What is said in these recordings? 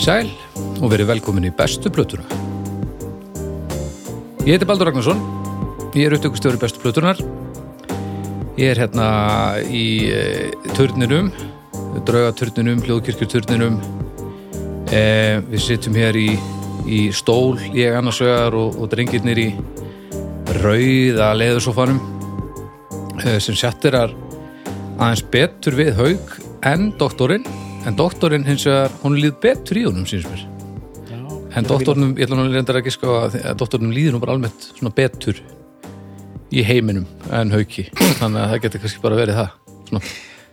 Komið sæl og verið velkomin í bestu plötuna. Ég heiti Baldur Ragnarsson, ég er upptökustjóri bestu plötunar. Ég er hérna í e, turninum, draugaturninum, hljóðkirkjuturninum. E, við sittum hér í, í stól, ég annars vegar og, og drengirnir í rauða leðursofanum e, sem sjettirar aðeins betur við haug en doktorinn en doktorinn hins vegar, hún líð betur í honum síns mér. En doktornum, ég ætla nú reyndar ekki sko að að doktornum líður nú bara almennt svona betur í heiminum en hauki, þannig að það getur kannski bara verið það svona.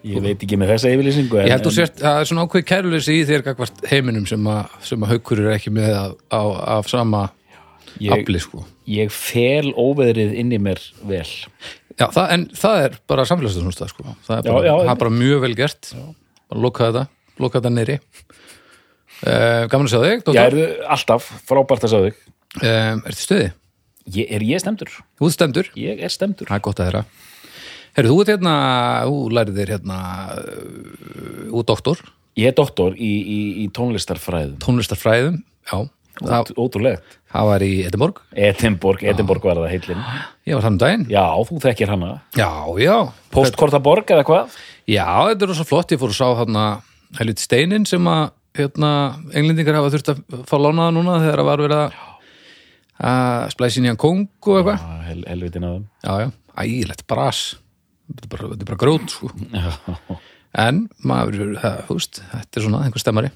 Ég veit ekki með þessa yfirlýsingu ég held þú sért, það er svona ákveð kæruleysi í þér heiminum sem að, sem að haukur er ekki með af, á, af sama afli sko. ég fel óveðrið inn í mér vel. Já, það, en það er bara samfélagsstofnumstað sko. það er bara, Já, já, það er bara mjög vel gert. Bara loka þetta, loka þetta neyri uh, gaman að sjá þig Já, er alltaf frábært að sá þig. Um, er þið stöði? ég, Er ég stemdur? Þú ert stendur, Ég er stemdur það er gott að þeirra Herru, þú ert hérna, þú lærið þér hérna uh, út doktor, Ég er doktor í, í, í tónlistarfræðum. Tónlistarfræðum já, Ótrúlegt. Það var í Edinborg. Edinborg, Edinborg var það heillin. Ég var þannig daginn. Já, þú þekkir hana. Já, já, Postkortaborg eða hvað? já, þetta er rosa flott. Ég fór að sá hérna helviti steinin sem að hérna, englendingar hafa þurft að fá lánaða núna þegar það var verið að að splæsi nýjan kong og eitthvað hel, helvitin að þeim já, já, ægilegt bras þetta er bara, þetta er bara grót sko. En maður, það, húst, þetta er svona einhver stemmari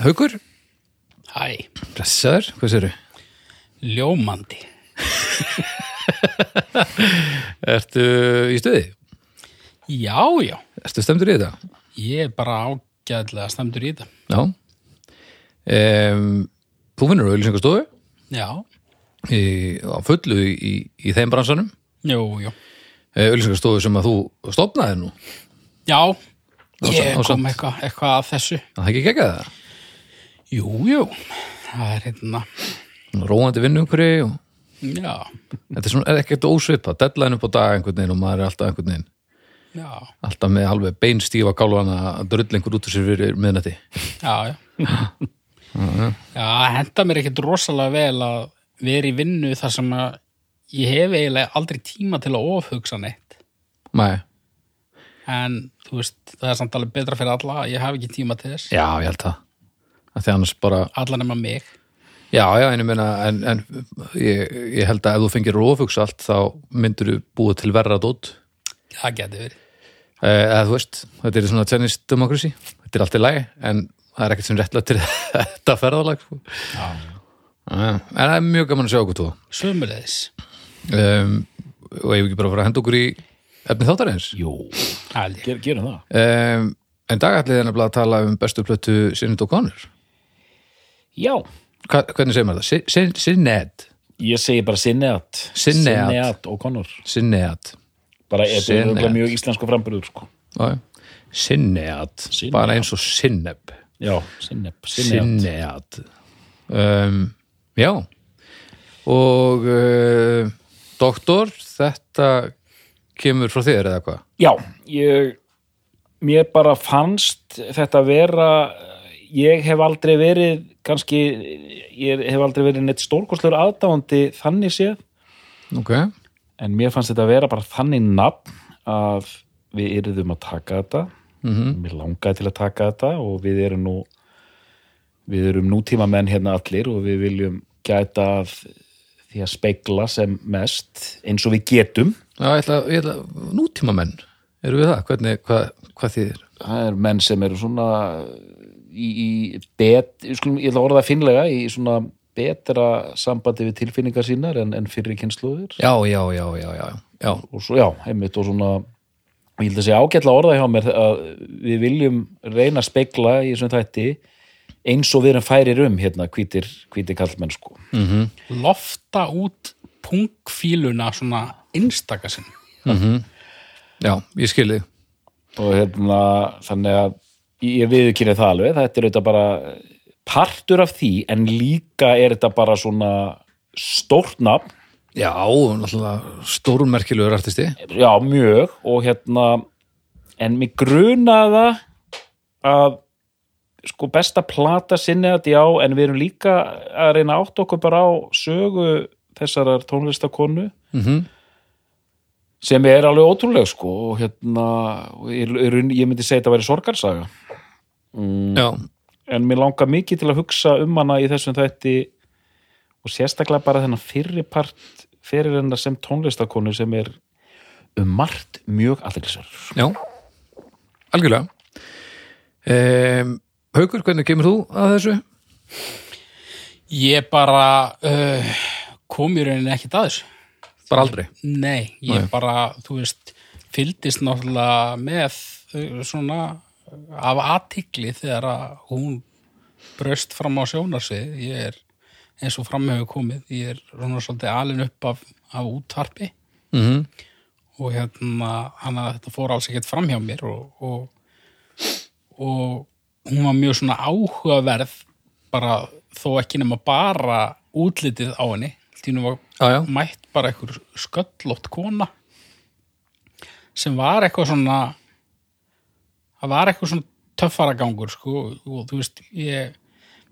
Haukur, Hæ, blessaður, hvað séru? ljómandi. Ertu í stuði? Já, já, Ertu stemdur í þetta? Ég er bara ágæðlega stemdur í þetta. Já. Um, Þú finnur auðlýsingastofu Já, í, á fullu í, í, þeim bransanum? Jú, jú. auðlýsingastofu sem að þú stopnaði nú? Já, ég kom ásamt. eitthvað eitthva að þessu. Það ekki geggjað það Jú, jú, það er hérna, Róandi vinnu einhverju og já, þetta er, svona, er ekkert ósvipa deadline upp á dag einhvern veginn og maður er alltaf einhvern veginn já, alltaf með alveg beinstífa kálvana að drull einhver út úr sér fyrir miðnætti já, já. Já, henda mér ekkert rosalega vel að vera í vinnu þar sem að ég hef eiginlega aldrei tíma til að ofhugsa neitt. Nei, En, þú veist, það er samt alveg betra fyrir alla ég hafi ekki tíma til þess. já, ég held það bara Alla nema mig. Já, já, en ég meina, en, en ég, ég held að ef þú fengir rófugsa allt þá myndur þú búið til verra dót Það geti verið. eh, eða þú veist, þetta er svona Chinese democracy, þetta er allt í lagi en það er ekkert sem réttlega til þetta ferðalag sko. Já. en það er mjög gaman að sjá okkur tó Sömulegis. um, og ég vil ekki bara fara að henda okkur í efni þáttarins jú, Það held ég. ger, gerum það um, en dagallið er nefnilega að tala um bestu plötu Sinnit og Conor Já, Hva, hvernig segir maður það? Sin- Sin- Sinned ég segi bara Sinneat Sinead. Sinneat og Connor Sinned Bara, þetta er mjög íslensku framburður sko. Sinned Sinead. bara eins og Sinneb Sinneat. Um, Já. Og uh, doktor, þetta kemur frá þér eða hvað? Já, ég mér bara fannst þetta vera ég hef aldrei verið kannski, ég hef aldrei verið neitt stórkostlur aðdáandi þannig séð, Ok, en mér fannst þetta vera bara þannig nafn að við yrðum að taka þetta Mhm. mér langaði til að taka þetta og við erum nú við erum nútíma menn hérna allir og við viljum gæta að því að spegla sem mest eins og við getum Já, ég ætla, ég ætla, nútíma menn eru við það? Hvernig, hvað, hvað þýðir? það er menn sem eru svona í, í bet, ég ætla að orða það finnlega í svona betra sambandi við tilfinningar sínar en, en fyrir kynsluður já, já, já, já, já, já. og svo, já, einmitt og svona og ég held að segja ágætla orða hjá mér að við viljum reyna að spegla í þessum þætti eins og við erum færir um hérna hvítir, hvítir kallmenn sko. Lofta út pungfíluna svona einstaka sinn já, ég skil þig. Og hérna þannig að ég viðkynni það alveg þetta er auðvitað bara partur af því en líka er þetta bara svona stórt nafn. Já, náttúrulega stórmerkilegur artisti. Já mjög og hérna en mig grunaða að sko besta plata sinni að já en við erum líka að reyna átt okkur bara á sögu þessarar tónlistakonu mm sem er alveg ótrúleg sko og hérna ég, ég myndi segja þetta að vera sorgarsaga. Já, en mér langar mikið til að hugsa um hana í þessum þætti og sérstaklega bara þennan fyrri part fyrir hennar sem tónlistakonu sem er um margt mjög aðeinsverður. já algjörlega um, Haukur, hvernig kemur þú að þessu? ég bara uh, kom í rauninni ekkit að þessu bara aldrei Nei, ég Nei. bara, þú veist, fylgdist náttúrulega með uh, svona af aðtikli þegar að hún braust fram á sjónarsvið. Ég er eins og fram hefur komið, ég er svona svolítið alin upp af, af útvarpi mm og hérna, hann að þetta fór alls ekkert fram hjá mér og, og, og hún var mjög svona áhugaverð bara þó ekki nema bara útlitið á henni. Tínu var já, mætt bara einhver sköllótt kona sem var eitthvað svona það var eitthvað svona töffaragangur sko og þú veist ég,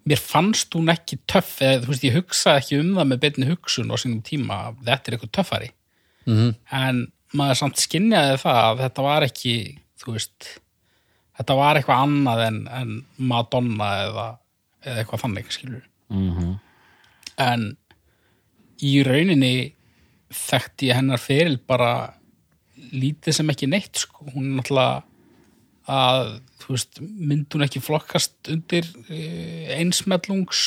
mér fannst hún ekki töff eða þú veist ég hugsaði ekki um það með beinni hugsun á sínum tíma að þetta er eitthvað töffari Mhm. en maður samt skinjaði það að þetta var ekki þú veist þetta var eitthvað annað en, en Madonna eða, eða eitthvað þannig skilur en í rauninni þekkti ég hennar feril bara lítið sem ekki neitt sko. hún er náttúrulega að þú veist, myndi hún ekki flokkast undir uh, einsmellungs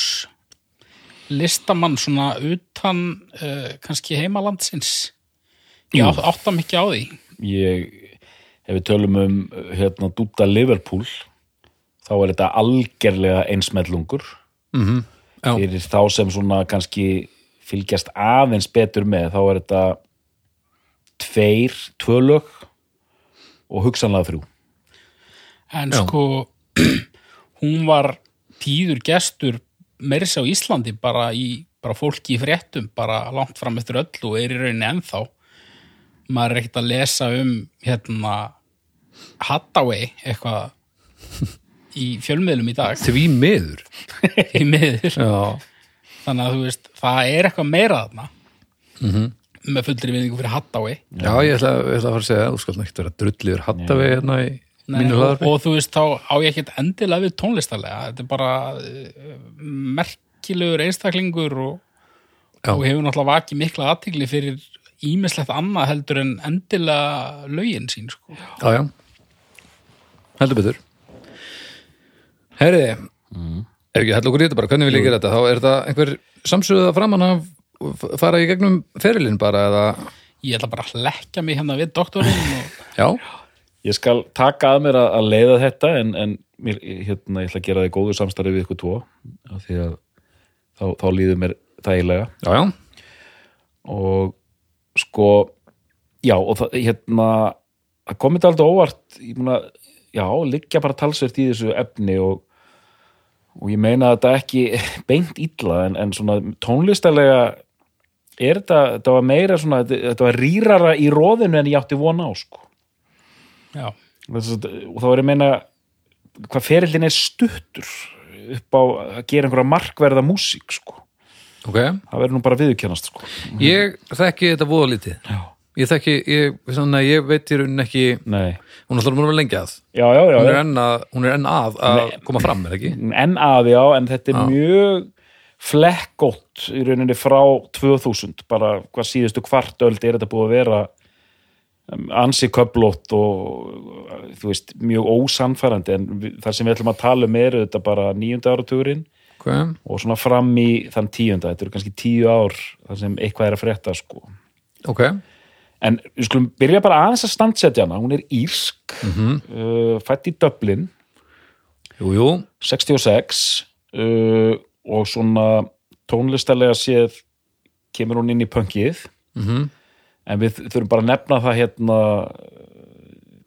listamann svona utan uh, kannski heimalandsins ég átt, áttam ekki á því Ég, ef við tölum um hérna Dúta Liverpool þá er þetta algerlega einsmellungur Mhm. já. fyrir þá sem svona kannski fylgjast aðeins betur með þá er þetta tveir, tvö lög og hugsanlega þrjú en Já. sko hún var tíður gestur meiris á Íslandi bara í bara fólki í fréttum bara langt fram eftir öll og er í rauninni ennþá. Maður er ekkert að lesa um hérna Hathaway eitthvað í fjölmiðlum í dag. Því miður. Í miður. Þannig að þú veist, það er eitthvað meira þarna. Með fullri viðingu fyrir Hathaway. Já ég, ætla, ég ætla að fara að segja þú skalt ekki vera drulliður hatta við hérna í Nei, og, og þú veist, þá á ég ekkert endilega við tónlistarlega, þetta er bara uh, merkilegur einstaklingur og, og hefur náttúrulega vakið mikla aðtigli fyrir ímislegt annað heldur en endilega lögin sín, sko. já, já, heldur betur. Herriði ef ekki hella okkur í þetta bara, hvernig vil ég gera þetta? Þá er þetta einhver samsögða framan af fara í gegnum ferilinn bara eða, Ég ætla bara að leggja mig hérna við doktorinn og já, Ég skal taka að mér að, að leiða þetta en, en mér, hérna, ég ætla að gera það í góðu samstarfi við ykkur tvo því að þá, þá líður mér þægilega. Já, já. Og sko já og það, hérna það komið aldrei óvart ég múna, já, liggja bara talsvert í þessu efni og, og ég meina að þetta ekki beint illa en, en svona tónlistalega er þetta, þetta var meira svona þetta var rýrara í róðinu en ég átti vona á sko já, og þá er ég að meina hvað ferillin er stuttur upp á að gera einhverja markverða músík sko. ok, það verður nú bara viðurkennast sko. ég þekki þetta voða lítið ég þekki, ég, svona, ég veit í rauninni ekki Nei. hún er alltaf vera lengi að. Já, já, já, hún er enn að, hún er enn að, að koma fram, er ekki? en að já, en þetta er mjög flekkótt í rauninni frá 2000 bara hvað síðustu kvartöld er þetta búið að vera ansi köflótt og þú veist, mjög ósannfærandi en við, það sem við ætlum að tala um er þetta bara nýjunda áratugurinn ok, og svona fram í þann tíunda þetta eru kannski tíu ár þar sem eitthvað er að frétta sko. ok. En við skulum byrja bara aðeins að standsetja hana. Hún er írsk uh, fætt í Dublin. Jú, jú, 66 uh, og svona tónlistarlega séð kemur hún inn í punkið. Mhm. En við þurfum bara að nefna það hérna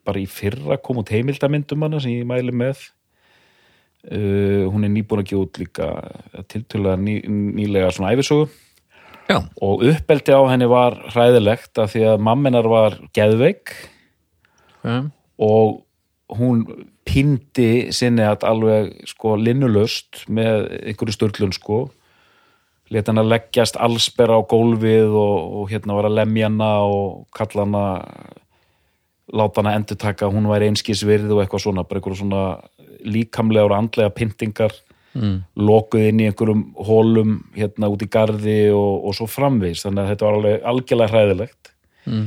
bara í fyrra kom út heimildamyndum hana sem ég mæli með. Uh, hún er nýbúin að út líka tiltölulega ný, nýlega svona æfisögu já, og uppeldi á henni var hræðilegt af því að mamminar var geðveik. Ok og hún pindi sinni að alveg sko linnulöst með einhverju störlun sko leta hann að leggjast allsber á gólfið og, og hérna var að lemja hana og kalla hana láta hana endur taka hún væri einskisvirð og eitthvað svona bara einhverju svona líkamlega og andlega pyntingar mm. lokuð inn í einhverjum hólum hérna út í garði og, og svo framvegis þannig að þetta var alveg algjörlega hræðilegt mm.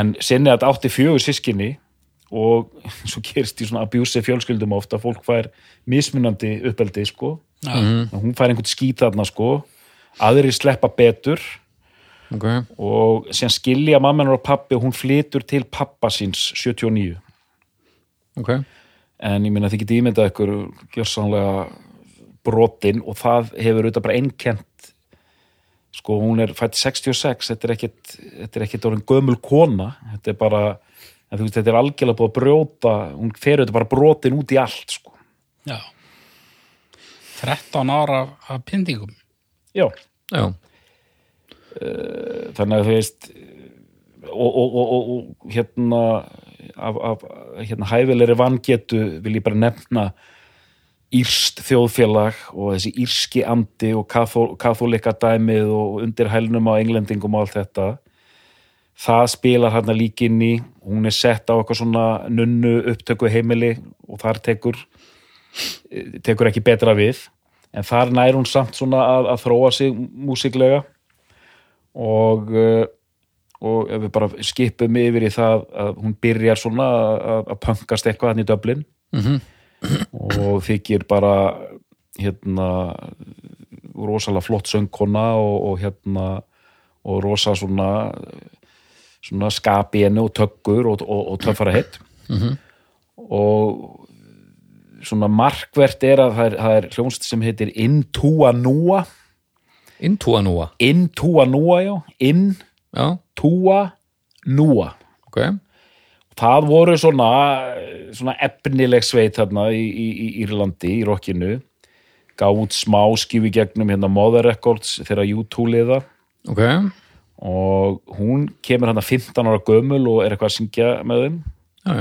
en sinni að þetta átti fjögur sískinni og svo gerist í svona abuse fjölskyldum ofta fólk fær mismunandi uppeldi sko Já. hún fær einhvern skít þarna sko aðrir sleppa betur. Ok, og síðan skilja mammanar og pappi og hún flytur til pappa síns 79 ok. En ég minna þið getið ímyndað ykkur gjörsanlega brotin og það hefur auðvitað bara einkent sko hún er fætt 66 þetta er ekkit, þetta er ekkit orðin gömul kona þetta er bara en þú veist þetta er algjörlega búið að brjóta hún fer auðvitað bara brotin út í allt sko. Já. 13 ára af- af pyntingum. Já, já, þannig að þú veist og, og, og, og, hérna af, af hérna hæfilegri vangetu vil ég bara nefna írst þjóðfélag og þessi írski andi og kathó, kathólika dæmið og undir hælnum á englendingum og allt þetta. Það spilar hérna líka inn í hún er sett á eitthvað svona nunnu upptöku heimili og þar tekur tekur ekki betra við en þar nær hún samt svona að, að þróa sig músiklega. Og uh, og ef við bara skipum yfir í það að hún byrjar svona að, að punkast eitthvað hann í Dublin. Mhm. og þykir bara hérna rosalega flott söngkona og, og hérna og rosa svona svona skapi henni og töggur og, og, og töffara heitt og svona markvert er að það er, það er hljónst sem heitir Intua Nua. Intúa núa Intua Nua, já. Intua Nua. Ok, það voru svona, svona efnileg sveit þarna í, í, í Írlandi í rockinu. Gaf út smá skifi gegnum hérna Mother Records þegar U2 liða. Ok. Og hún kemur hérna 15 ára gömul og er eitthvað að syngja með þeim. Já,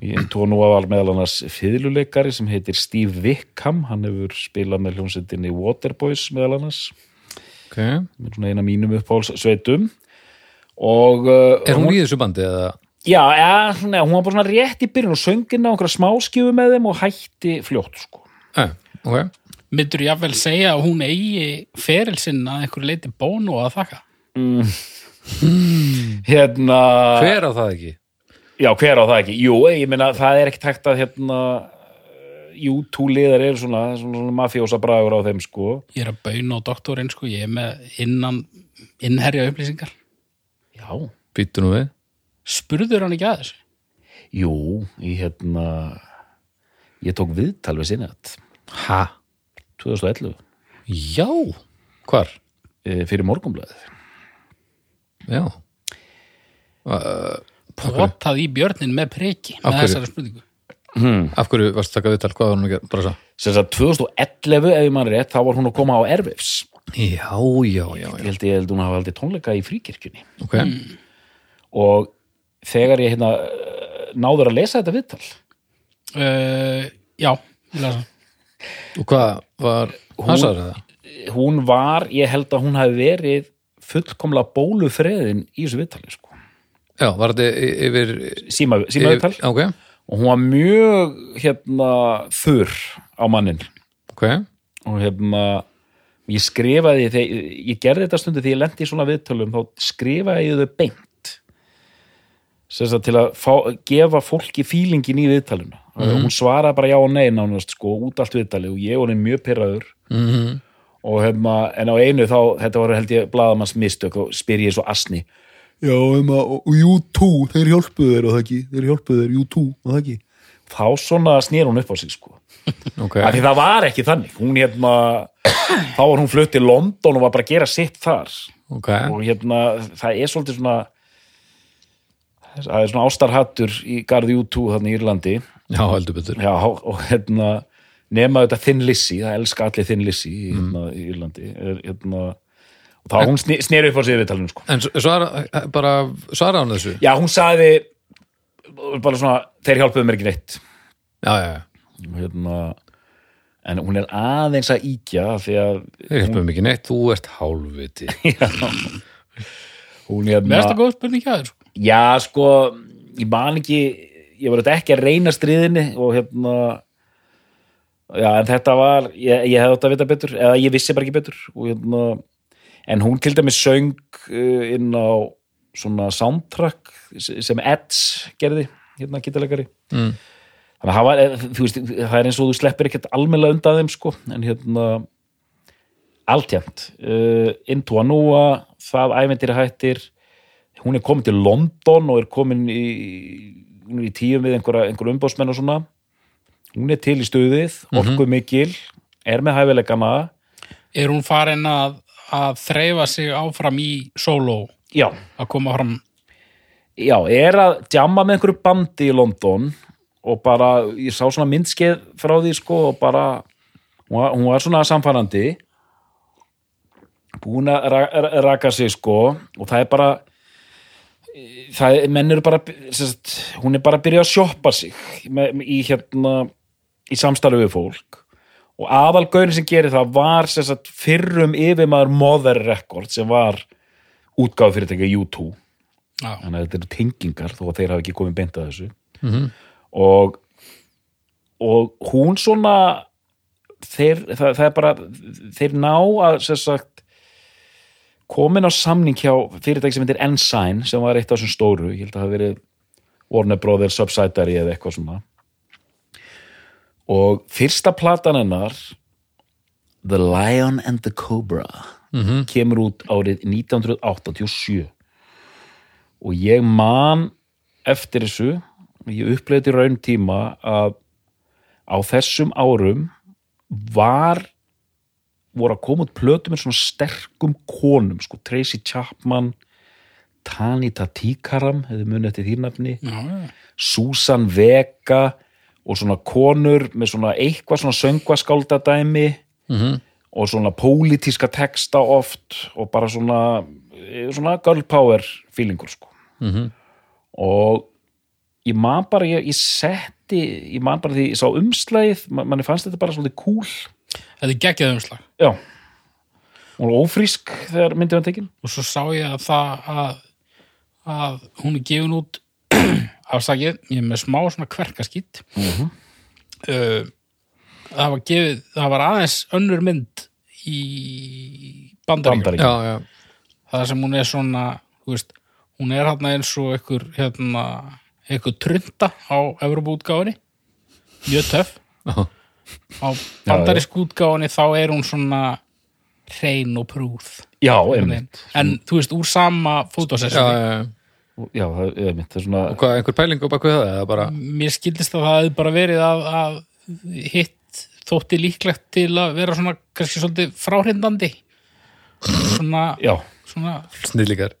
í Intua Nua var meðal annars fiðluleikari sem heitir Steve Wickham. Hann hefur spilað með hljómsveitinni Waterboys meðal annars. Ok. Með svona eina mínum uppáhalssveitum og uh, er hún í þessu bandi eða? Já, ja, svona, hún var bara svona rétt í byrjun og söngina á einhverja smáskjöfu með þeim og hætti fljótt, sko. já, ok, Myndur jafnvel segja að hún eigi ferilsinn að einhverju leiti bónu að þakka? Hérna, hver á það ekki já, hver á það ekki? Jú, ég meina, það er ekki takt að, hérna, jú, túliðar eru svona, svona, svona mafjósa bragur á þeim, sko. Ég er að bauna á doktorinn, sko, ég er með innan, innherja upplýsingar. Já. býttu nú við Spurður hann ekki að þessu? Jú, ég, hérna, ég tók viðtal við sinnet, ha, 2011, já, hvar eh, fyrir morgunblæðið. já uh, Potað í björnin með priki Af með hverju? þessari spurningu. af hverju varst að taka viðtal, hvað var hún að gera bara svo Sem sagt, 2011, ef ég mann rétt, þá var hún að koma á Erfifs. já, já, já, Ég já, held ég held hún hafa aldrei tónleika í fríkirkjunni. ok og þegar ég hérna eh, náður að lesa þetta viðtal Uh, já, ég lasa. og hvað var, hvað sagði það? hún var, ég held að hún hafi verið fullkomlega bólufreðin í þessu viðtali sko. Já, var þetta yfir síma, síma viðtal yfir- ok, og hún var mjög hérna þurr á mannin ok, og hérna ég skrifaði, þegar, ég gerði þetta stundu því ég lendi í svona viðtölum, þá skrifaði ég þau beint. Sagt, til að fá, gefa fólki fílingin í viðtalinu. Hún svaraði bara já og nei nánast sko, út allt viðtali og ég var henni mjög pyrraður Mhm. og hefna, en á einu þá, þetta var held ég blaðamanns mistök og spyr ég svo asni já, hefna, og, og U2 þeir hjálpuðu þér og það ekki, þeir hjálpuðu þér U2 og það ekki? Þá svona snýr hún upp á sig sko. Ok, af því það var ekki þannig. Hún hérna, þá var hún flutt til London og var bara að gera sitt þar. Ok. Og hérna, það er svolítið svona það er svona ástarhattur í garði U2 þannig í Írlandi. Já, heldur betur. Já, og hérna nema þetta Thin Lizzy, það elska allir Thin Lizzy í, hérna, í Írlandi er, hérna, og þá hún sne- sneri upp á sig við talinu sko. en svara, bara svara hann þessu. Já, hún sagði bara svona, þeir hjálpuðu mér ekki neitt. Já, já, já, hérna, en hún er aðeins að íkja þeir hjálpum mikið neitt þú ert hálfviti. Hún Mér það hérna, góð spurning hjá þér sko. já sko ég man ekki, ég var þetta ekki að reyna stríðinni og hérna já, en þetta var ég, ég hefði átt að vita betur, eða ég vissi bara ekki betur og hérna en hún til dæmis söng uh, inn á svona soundtrack sem Edge gerði, hérna gítalegari Mm. þannig að það var, eh, veist, það er eins og þú sleppir ekkert almennilega undan þeim sko, en hérna alltjæmt uh, Into Anua, það ævendir hættir. Hún er komin til London og er komin í er í tíum við einhverja, einhverja umbóðsmenn og svona. Hún er til í stuðið, orku mikil er með hæfileikana. Er hún farin að, að þreifa sig áfram í sóló já, að koma fram? Já, er að djamma með einhverju bandi í London og bara, ég sá svona myndskeið frá því sko og bara hún var, hún var svona samfærandi búin að ra ra raka sig sko og það er bara það er, menn eru bara sérst, hún er bara að byrja að sjoppa sig í hérna í samstarfi við fólk og aðalgaurin sem gerir það var sérst, fyrrum yfirmaður Mother Record sem var útgáð fyrirtækja U2 Já, þannig að þetta eru tengingar þó að þeir hafa ekki komið beint að þessu. Og og hún svona þeir, það, það er bara þeir ná að sagt komin á samning hjá fyrirtæki sem heitir Ensign sem var eitt af þessum stóru, ég held að það hafi verið Warner Brothers Subsidiary eða eitthvað svona og fyrsta platan hennar The Lion and the Cobra kemur út árið 1987 og ég man eftir þessu ég uppleiði raun tíma að á þessum árum var voru að koma út plötum með svona sterkum konum, sko, Tracy Chapman Tanita Tikaram hefði munið eftir því nafni já, já. Susan Vega og svona konur með svona eitthvað svona söngvaskáldadæmi -hmm. og svona pólitíska texta oft og bara svona svona girl power feelingur sko. -hmm. og ég man bara, ég, ég setti ég man bara því, ég sá umslægið man- manni fannst þetta bara svolítið cool. Þetta er geggjað umslag. Já. Var ófrísk þegar myndið var tekin. Og svo sá ég að það að, að hún er gefin út afsakið, ég er með smá svona kverkaskýtt uh, það var gefið það var aðeins önnur mynd í bandaríkjum Bandaríkjum. já, já, það sem hún er svona þú veist, hún er hérna eins og einhver hérna, einhver trunda á Evropaútgáfinni mjög töff. Já. á bandarísk útgáfinni þá er hún svona hrein og prúð. Já, einmitt. en þú veist, úr sama já, fótosessjóni já, það er er svona og hvað, einhver pæling á baku það eða bara, mér skildist að það hefði bara verið að, að hitt þótti líklegt til að vera svona kannski svolítið fráhrindandi. Svona, já, svona snillíkar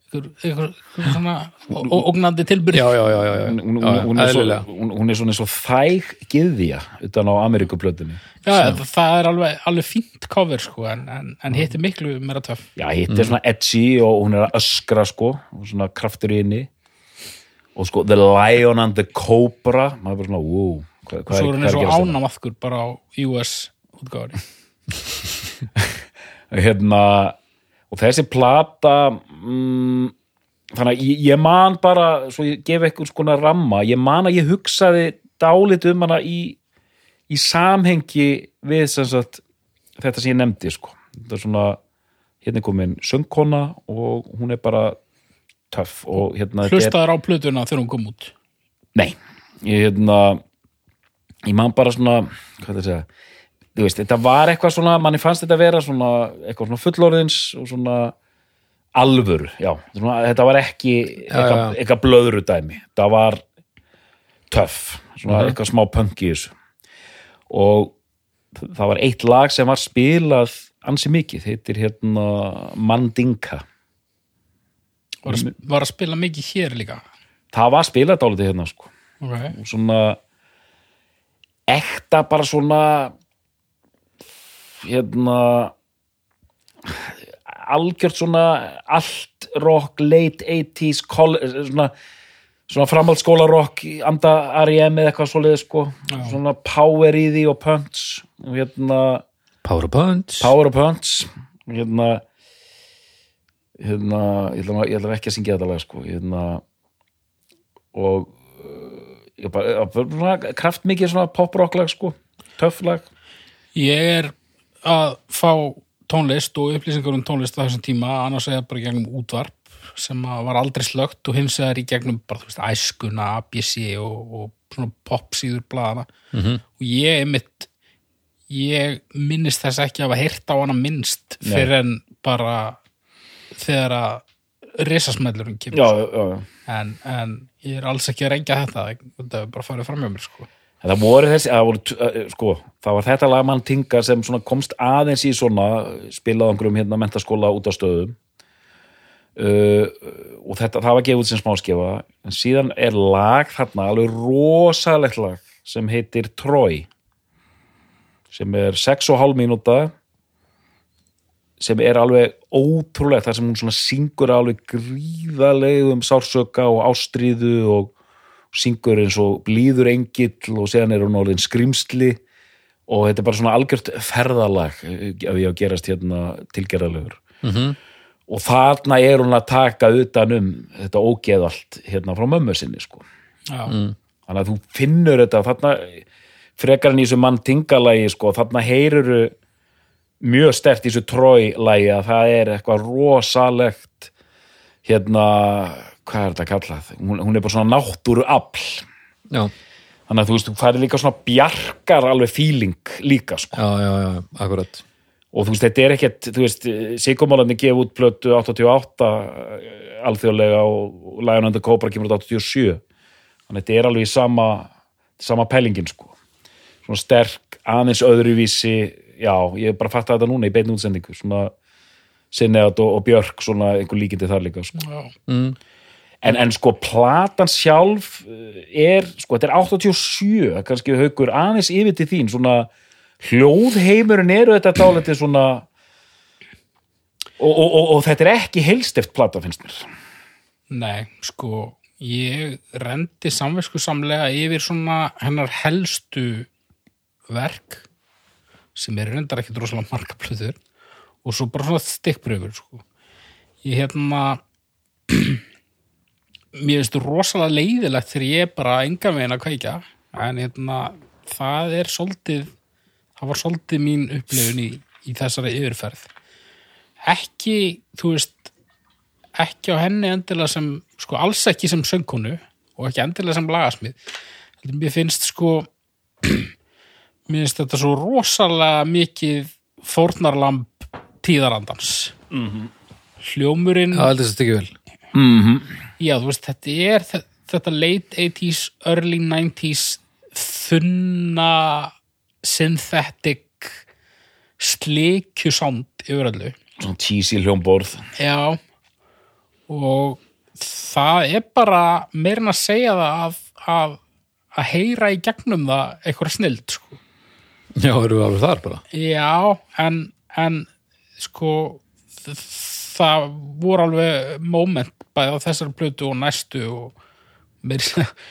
ógnandi tilbyrð já, já, já, já, já. hún, hún, hún, er hún, hún er svona eins og þæg gyðja utan á Amerikuplötunni Já, það, það er alveg, alveg fínt cover sko, en, en, en hitt er miklu meira töff. Já, hitt er svona edgy og hún er að öskra sko, og svona kraftur í henni. Og sko The Lion and the Cobra maður er bara svona, wow hvað, hvað Svo er hvað eins og ánamaðkur bara á US útgáðari hérna og þessi plata mm, þannig að ég, ég man bara svo ég gef eitthvað skona ramma ég man að ég hugsaði dálit um hana í, í samhengi við sem sagt, þetta sem ég nefndi sko. þetta er svona hérna er komin söngkona og hún er bara töff og hérna Hlustaður á plötuna þegar hún kom út? Nei, ég hérna ég man bara svona hvað það segja veist, þetta var eitthvað svona, manni fannst þetta vera svona, eitthvað svona fullorðins og svona alvöru, já. Svona, þetta var ekki eitthvað, eitthvað blöðru dæmi, það var töff, svona eitthvað smá punk í þessu. Og það var eitt lag sem var spilað ansi mikið, heitir hérna Mandinka. Var, að, var að spila mikið hér líka? Það var spilað dálítið hérna sko. Okay. og svona ekta bara svona hérna algjört svona allt rock, late 80s college, svona, svona framhaldsskóla rock anda R.E.M. eða eitthvað svoleiði sko. Svona power í því og punch og hérna Power Punch. Power og punch og hérna hérna, ég ætla, ég ætla ekki að syngja þetta lag sko, hérna og uh, ég bara, ég bara svona kraftmikið svona pop-rock lag sko, töff lag. Ég er að fá tónlist og upplýsingar um tónlist á þessum tíma annars eða bara gegnum útvarp sem að var aldrei slögt og hins vegar í gegnum bara, þú veist, æskuna, ABC og, og svona popsíður blaðana -hmm. og ég einmitt ég minnist þess ekki að hafa heyrt á hana minnst Nei. fyrir en bara þegar að risasmellurinn kemur já, já, já. en, en ég er alls ekki að reyngja þetta þetta er bara farið fram hjá mér sko. En það voru þessi, það voru, uh, sko, það var þetta lag mann tinga sem komst aðeins í svona spilað einhverjum hérna mentaskóla út á stöðum. Uh, og þetta, það var gefið út sem smáskefa en síðan er lag þarna alveg rosalegt lag sem heitir Troy sem er 6,5 mínúta sem er alveg ótrúlegt þar sem hún syngur alveg gríðalegum sársöka og ástríðu og syngur eins og blíður engill og síðan er hún orðin skrimsli og þetta er bara svona algjört ferðalag ef ég á að gerast hérna tilgerðalegur -hmm. og þarna er hún að taka utan um þetta ógeð allt hérna frá mömmu sinni sko. Já, þannig að þú finnur þetta þarna frekar en í þessu mann tingalagi sko, þarna heyruru mjög stert í þessu trói-lagi að það er eitthvað rosalegt hérna hvað er þetta kallað? Hún, hún er bara svona náttúru afl Já, þannig að þú veist, þú færi líka svona bjarkar alveg feeling líka sko. já, já, já, akkurat. Og þú veist, þetta er ekkert, þú veist Sigurmálarni gef út plötu 88 eh, alþjóðlega og, Lion and the Cobra kemur út 87 þannig að þetta er alveg í sama sama pælingin sko. Svona sterk, aðeins öðruvísi. Já, ég er bara að fatta þetta núna í beinni útsendingu svona Sinneat og, og Björk svona einhver líkindi þar líka sko. já, en, en sko platan sjálf eh, er, sko þetta er 87 kannski haukur aðeins yfir til þín svona hljóðheimurinn eru þetta dálítið svona og, og, og, og þetta er ekki heilstift plata finnst mér Nei, sko, ég rendi samvisku samlega yfir svona hennar helstu verk sem er reyndar ekkit rosalega marga plöður og svo bara svona stikkbröfur, sko. Ég hérna mér finnst rosalega leiðilegt þegar ég er bara enga veginn að kveikja en hérna það er svolítið það var svolítið mín upplifun í, í þessari yfirferð. Ekki, þú veist ekki á henni endilega sem sko alls ekki sem söngkonu og ekki endilega sem lagasmið Heldur mér finnst sko mér finnst þetta svo rosalega mikið fórnarlamb tíðarandans. Mm -hmm. hljómurinn Já, held þess að ekki vel já, þú veist, þetta er þe- þetta late 80s, early 90s þunna synthetic slikjusánd yfir öllu. Svona cheesy hljómborð. Já og það er bara meirinn að segja það að, að, að heyra í gegnum það eitthvað snild sko. Já, erum við alveg þar bara? Já, en, en sko þ- það voru alveg moment bæði á þessari plötu og næstu og meir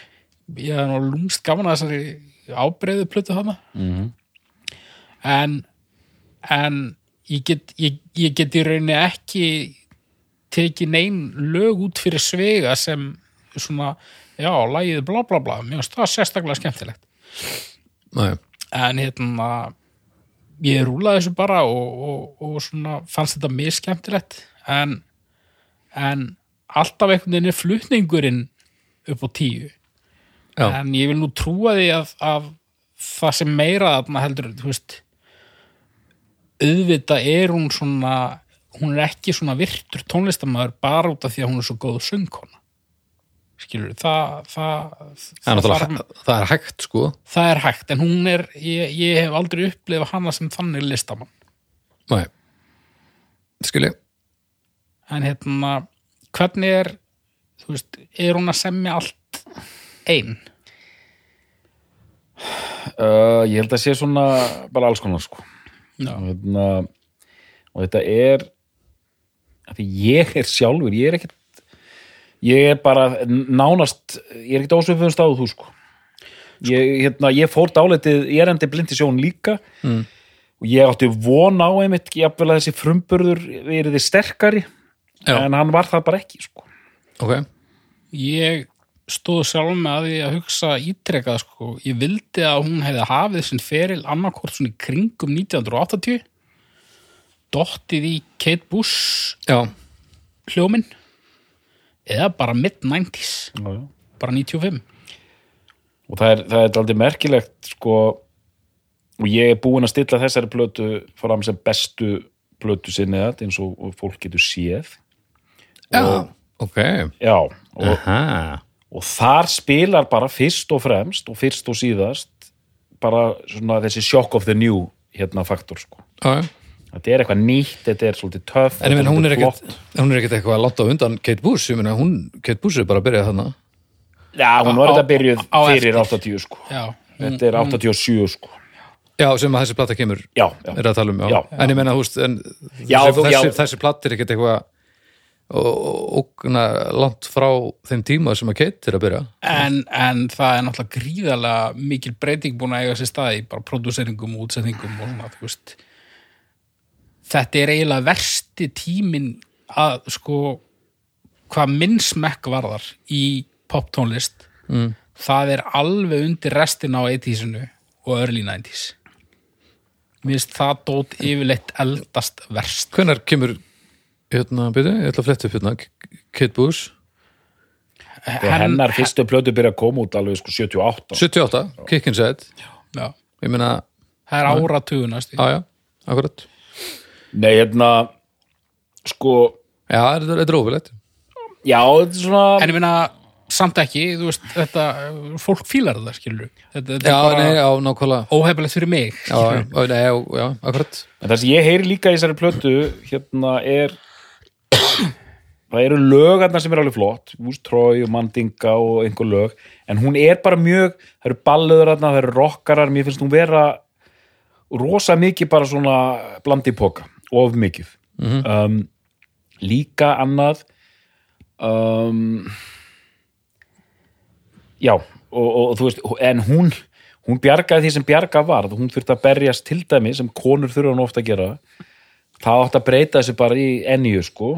ég er nú lúmst gaman að þessari ábreyðu plötu þarna. -hmm. en en ég get, ég, ég get í rauninni ekki tekið nein lög út fyrir svega sem svona, já, lagið bla bla bla, mér finnst það sérstaklega skemmtilegt. Nei, en hérna ég rúlaði þessu bara og, og, og svona fannst þetta mjög skemmtilegt en, en alltaf einhvern veginn er flutningurinn upp á tíu. Já. en ég vil nú trúa því að, að það sem meira þarna heldur, veist auðvitað er hún svona hún er ekki svona virtur tónlistamæður bara út af því að hún er svo góð söngkona. Skilur, það það, Það hæ- það er hægt sko. Það er hægt, en hún er ég, ég hef aldrei upplifað hana sem þannig listamann. Nei. Skilji en hérna, hvernig er þú veist, er hún að semja allt ein? uh, ég held að sé svona bara alls konar sko Já. og, hérna, og þetta er því ég er sjálfur ég er ekkert ég er bara nánast ég er ekkert ósöfum stáðu þú sko ég, hérna, ég fór dáletið ég er endi blind í sjón líka mm. og ég átti von á einmitt jafnvel að þessi frumburður veriði sterkari Já. en hann var það bara ekki sko. Ok. Ég stóð sjálf með að því að hugsa ítrekað sko, ég vildi að hún hefði hafið sinn feril annarkort svona í kringum 1980 dottið í Kate Bush Já. hljóminn. Eða bara mid-90s já, já. bara 95 og það er, það er aldrei merkilegt sko og ég er búinn að stilla þessari plötu fram sem bestu plötu sinni eins og, og fólk getur séð Já. Ok. Já, og, og þar spilar bara fyrst og fremst og fyrst og síðast bara svona þessi shock of the new hérna faktor sko. Já, já. Þetta er eitthvað nýtt, þetta er svolítið töff En hún er ekkert hún er eitthvað langt á undan Kate Bush ég meina, hún, Kate Bush er bara að byrja þarna. Já, hún var þetta byrjuð á fyrir eftir. 80 sko. Já, þetta er 87 sko. Já, sem að þessi plata kemur já, já, er að tala um, já. Já. En ég menna, þú veist, en Já, þessi, þessi, þessi platt er ekkert eitthvað ógna langt frá þeim tíma sem að Kate er að byrja. En, en það er náttúrulega gríðarlega mikil breyting búin að eiga sér stað í bara pródúseringum og útsetningum og svona, veist. Þetta er eiginlega versti tímin að sko hvað minn smekk varðar í poptónlist mm. það er alveg undir restin á 80-sinu og early 90s mér finnst það dót yfirleitt eldast verst. Hvenær kemur, hérna, byrju, ég ætla að fletta upp hérna. Kate Bush, og hennar fyrstu plötu byrja að koma út alveg sko 78 78 Kick Inside, já, ég meina það er áratugunast Já, já, akkurat. Nei, hérna sko, Já, þetta er- þetta er ófilegt já, þetta er svona en ég meina samt ekki, þú veist, þetta fólk fílar það, skilur þetta, þetta Já, nei, já, nákvæmlega. óhefilegt fyrir mig Já, já, já, akkurat. En það sem ég heyri líka í þessari plötu hérna er það eru lögarnar sem er alveg flott Úst, Trói og Mandinga og einhver lög en hún er bara mjög það eru ballöður þarna, það eru rockarar mér finnst hún vera rosa mikið bara svona blandi póka of mikið. Um, líka annað um, já og, og, þú veist, en hún hún bjargaði því sem bjarga varð hún þurfti að berjast til dæmi sem konur þurfa hann ofta að gera það átti að breyta þessu bara í enníu sko.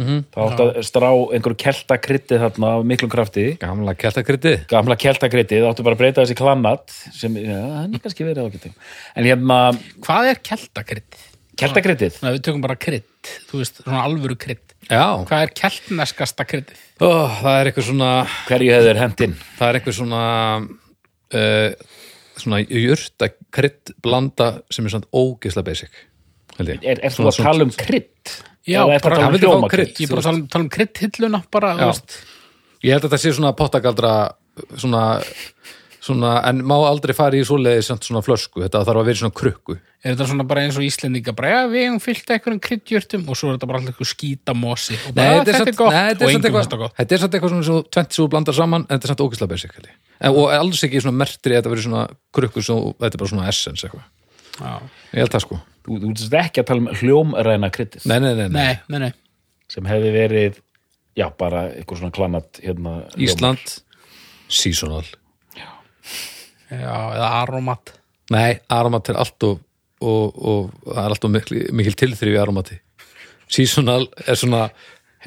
Það átti að strá einhverju keltakrytti þarna af miklum krafti. Gamla kjartakrytti gamla keltakrytti, það bara að breyta þessi klannat sem, já, það er kannski verið ágættum en hérna, hvað er keltakrydd? keltakryttið Nei, við tökum bara krydd, þú veist, svona alvöru krydd. Já, hvað er keltneskasta kryddið? Ó, það er eitthvað svona hverju hefur hendinn það er eitthvað svona uh, svona jurta krydd blanda sem er samt ógeðslega basic er, er þú að tala um krydd? Já, um ég er bara að tala um- tala um kryddhilluna Ég held að þetta sé svona pottagaldra svona, svona en má aldrei fara í svoleiði svona flösku, þetta þarf að vera svona krukku. Er þetta svona bara eins og Íslendinga bara, já, við hefum fyllt einhverjum kryddjurtum og svo er þetta bara alltaf eitthvað skítamosi og bara, Nei, þetta, er gott. nei, þetta og er samt engum eitthvað- þetta gott. þetta er samt eitthvað svona svo tvent sem þú blandar saman en þetta er samt ógeðslega basic held ég. en, og alls ekki svona mertri að þetta verið svona krukku svo þetta er bara svona essence eitthvað. Ég held það sko, Þú, þú veist ekki að tala um hljómræna kryddið nei, nei, nei, nei. nei, nei, nei sem hefði verið já, bara eitthvað svona klannat hérna. Ísland seasonal já, eða aromat Nei, aromat er allt og, og, og það er alltaf mikil, mikil tilþrif í aromati. Seasonal er svona,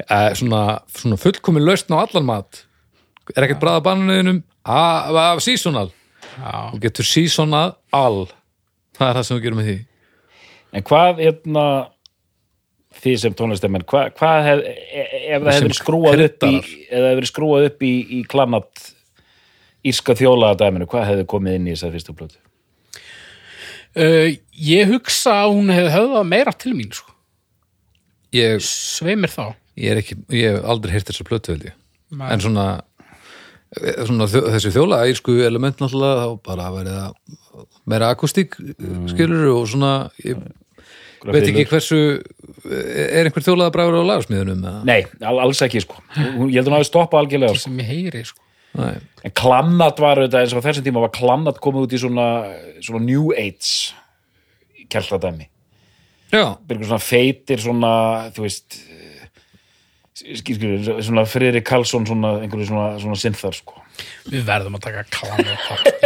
eh, svona, svona fullkomin lausn á allan mat. Er ekkert bræða bananiðinum af, af seasonal. já, Þú getur seasonal all. Það er það sem þú gerum með því. en hvað hérna þið sem tónlistamenn hvað hva hef, e- ef það hefur skrúað upp í eða hefur skrúað upp í, í klannat írska þjólaða dæminu, hvað hefur komið inn í þessar fyrstu plötu? uh, ég hugsa að hún hefði höfðað meira til mín sko. ég, sveimir þá ég er ekki, ég hef aldrei heyrt þessar plötu held ég Nei. en svona, eh, svona þessi þjóla írsku element náttúrulega þá bara verið að meira akústík mm. skilur og svona ég veit ekki hversu er einhver þjólaða bræður á lagasmiðunum eða? Nei, al- alls ekki sko ég held að hún hafi stoppað algjörlega sko. sem ég heyri sko. Nei. en klannat var þetta eins og þessum tíma var klannat komið út í svona, svona New Age kjærladæmi já, byrjum svona feitir svona þú veist skilur, svona Friðrik Karlsson svona, einhverju svona, svona synþar sko. við verðum að taka klanat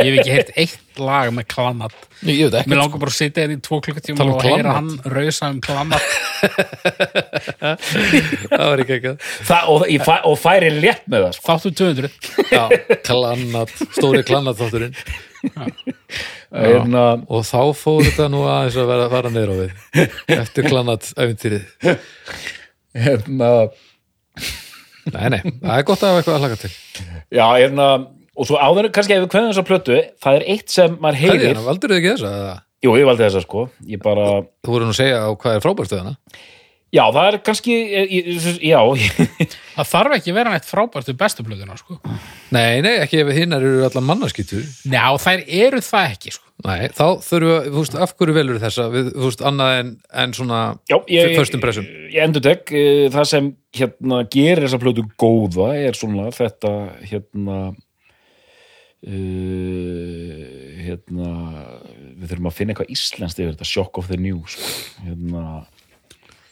ég hef ekki heyrt eitt lag með klanat ég veit mér langar bara að sitja hérna í tvo klukkutíma um og heyra Klanat? hann rausa um klanat það var ekki ekki Þa, og, og færi létt með það sko. þáttu 200 já, klannat, stóri klannat þátturinn Hérna, og þá fór þetta nú aðeins að vera að fara neyra á við. Eftir klannat æfintýrið hérna, nei, nei, það er gott að hafa eitthvað að hlaka til já, hérna og svo áður kannski ef við kveðum þessa plötu það er eitt sem maður heyrir Hverjana, valdur þið ekki þessa? eða? jú, ég valdi þessa sko ég bara, Þú voru nú að segja á hvað er hana já, það er kannski ég- já, það þarf ekki að vera neitt frábært við bestu plöðuna sko. Nei, nei, ekki ef hinnar eru allan mannaskýtur njá, þær eru það ekki sko. Nei, þá þurfum við, þú veist, af hverju velur þessa við, þú veist, annað en, en svona já, förstum pressum ég endur tek það sem hérna gerir þessa plötu góða er svona þetta hérna uh, hérna við þurfum að finna eitthvað íslenskt yfir þetta shock of the news sko. hérna,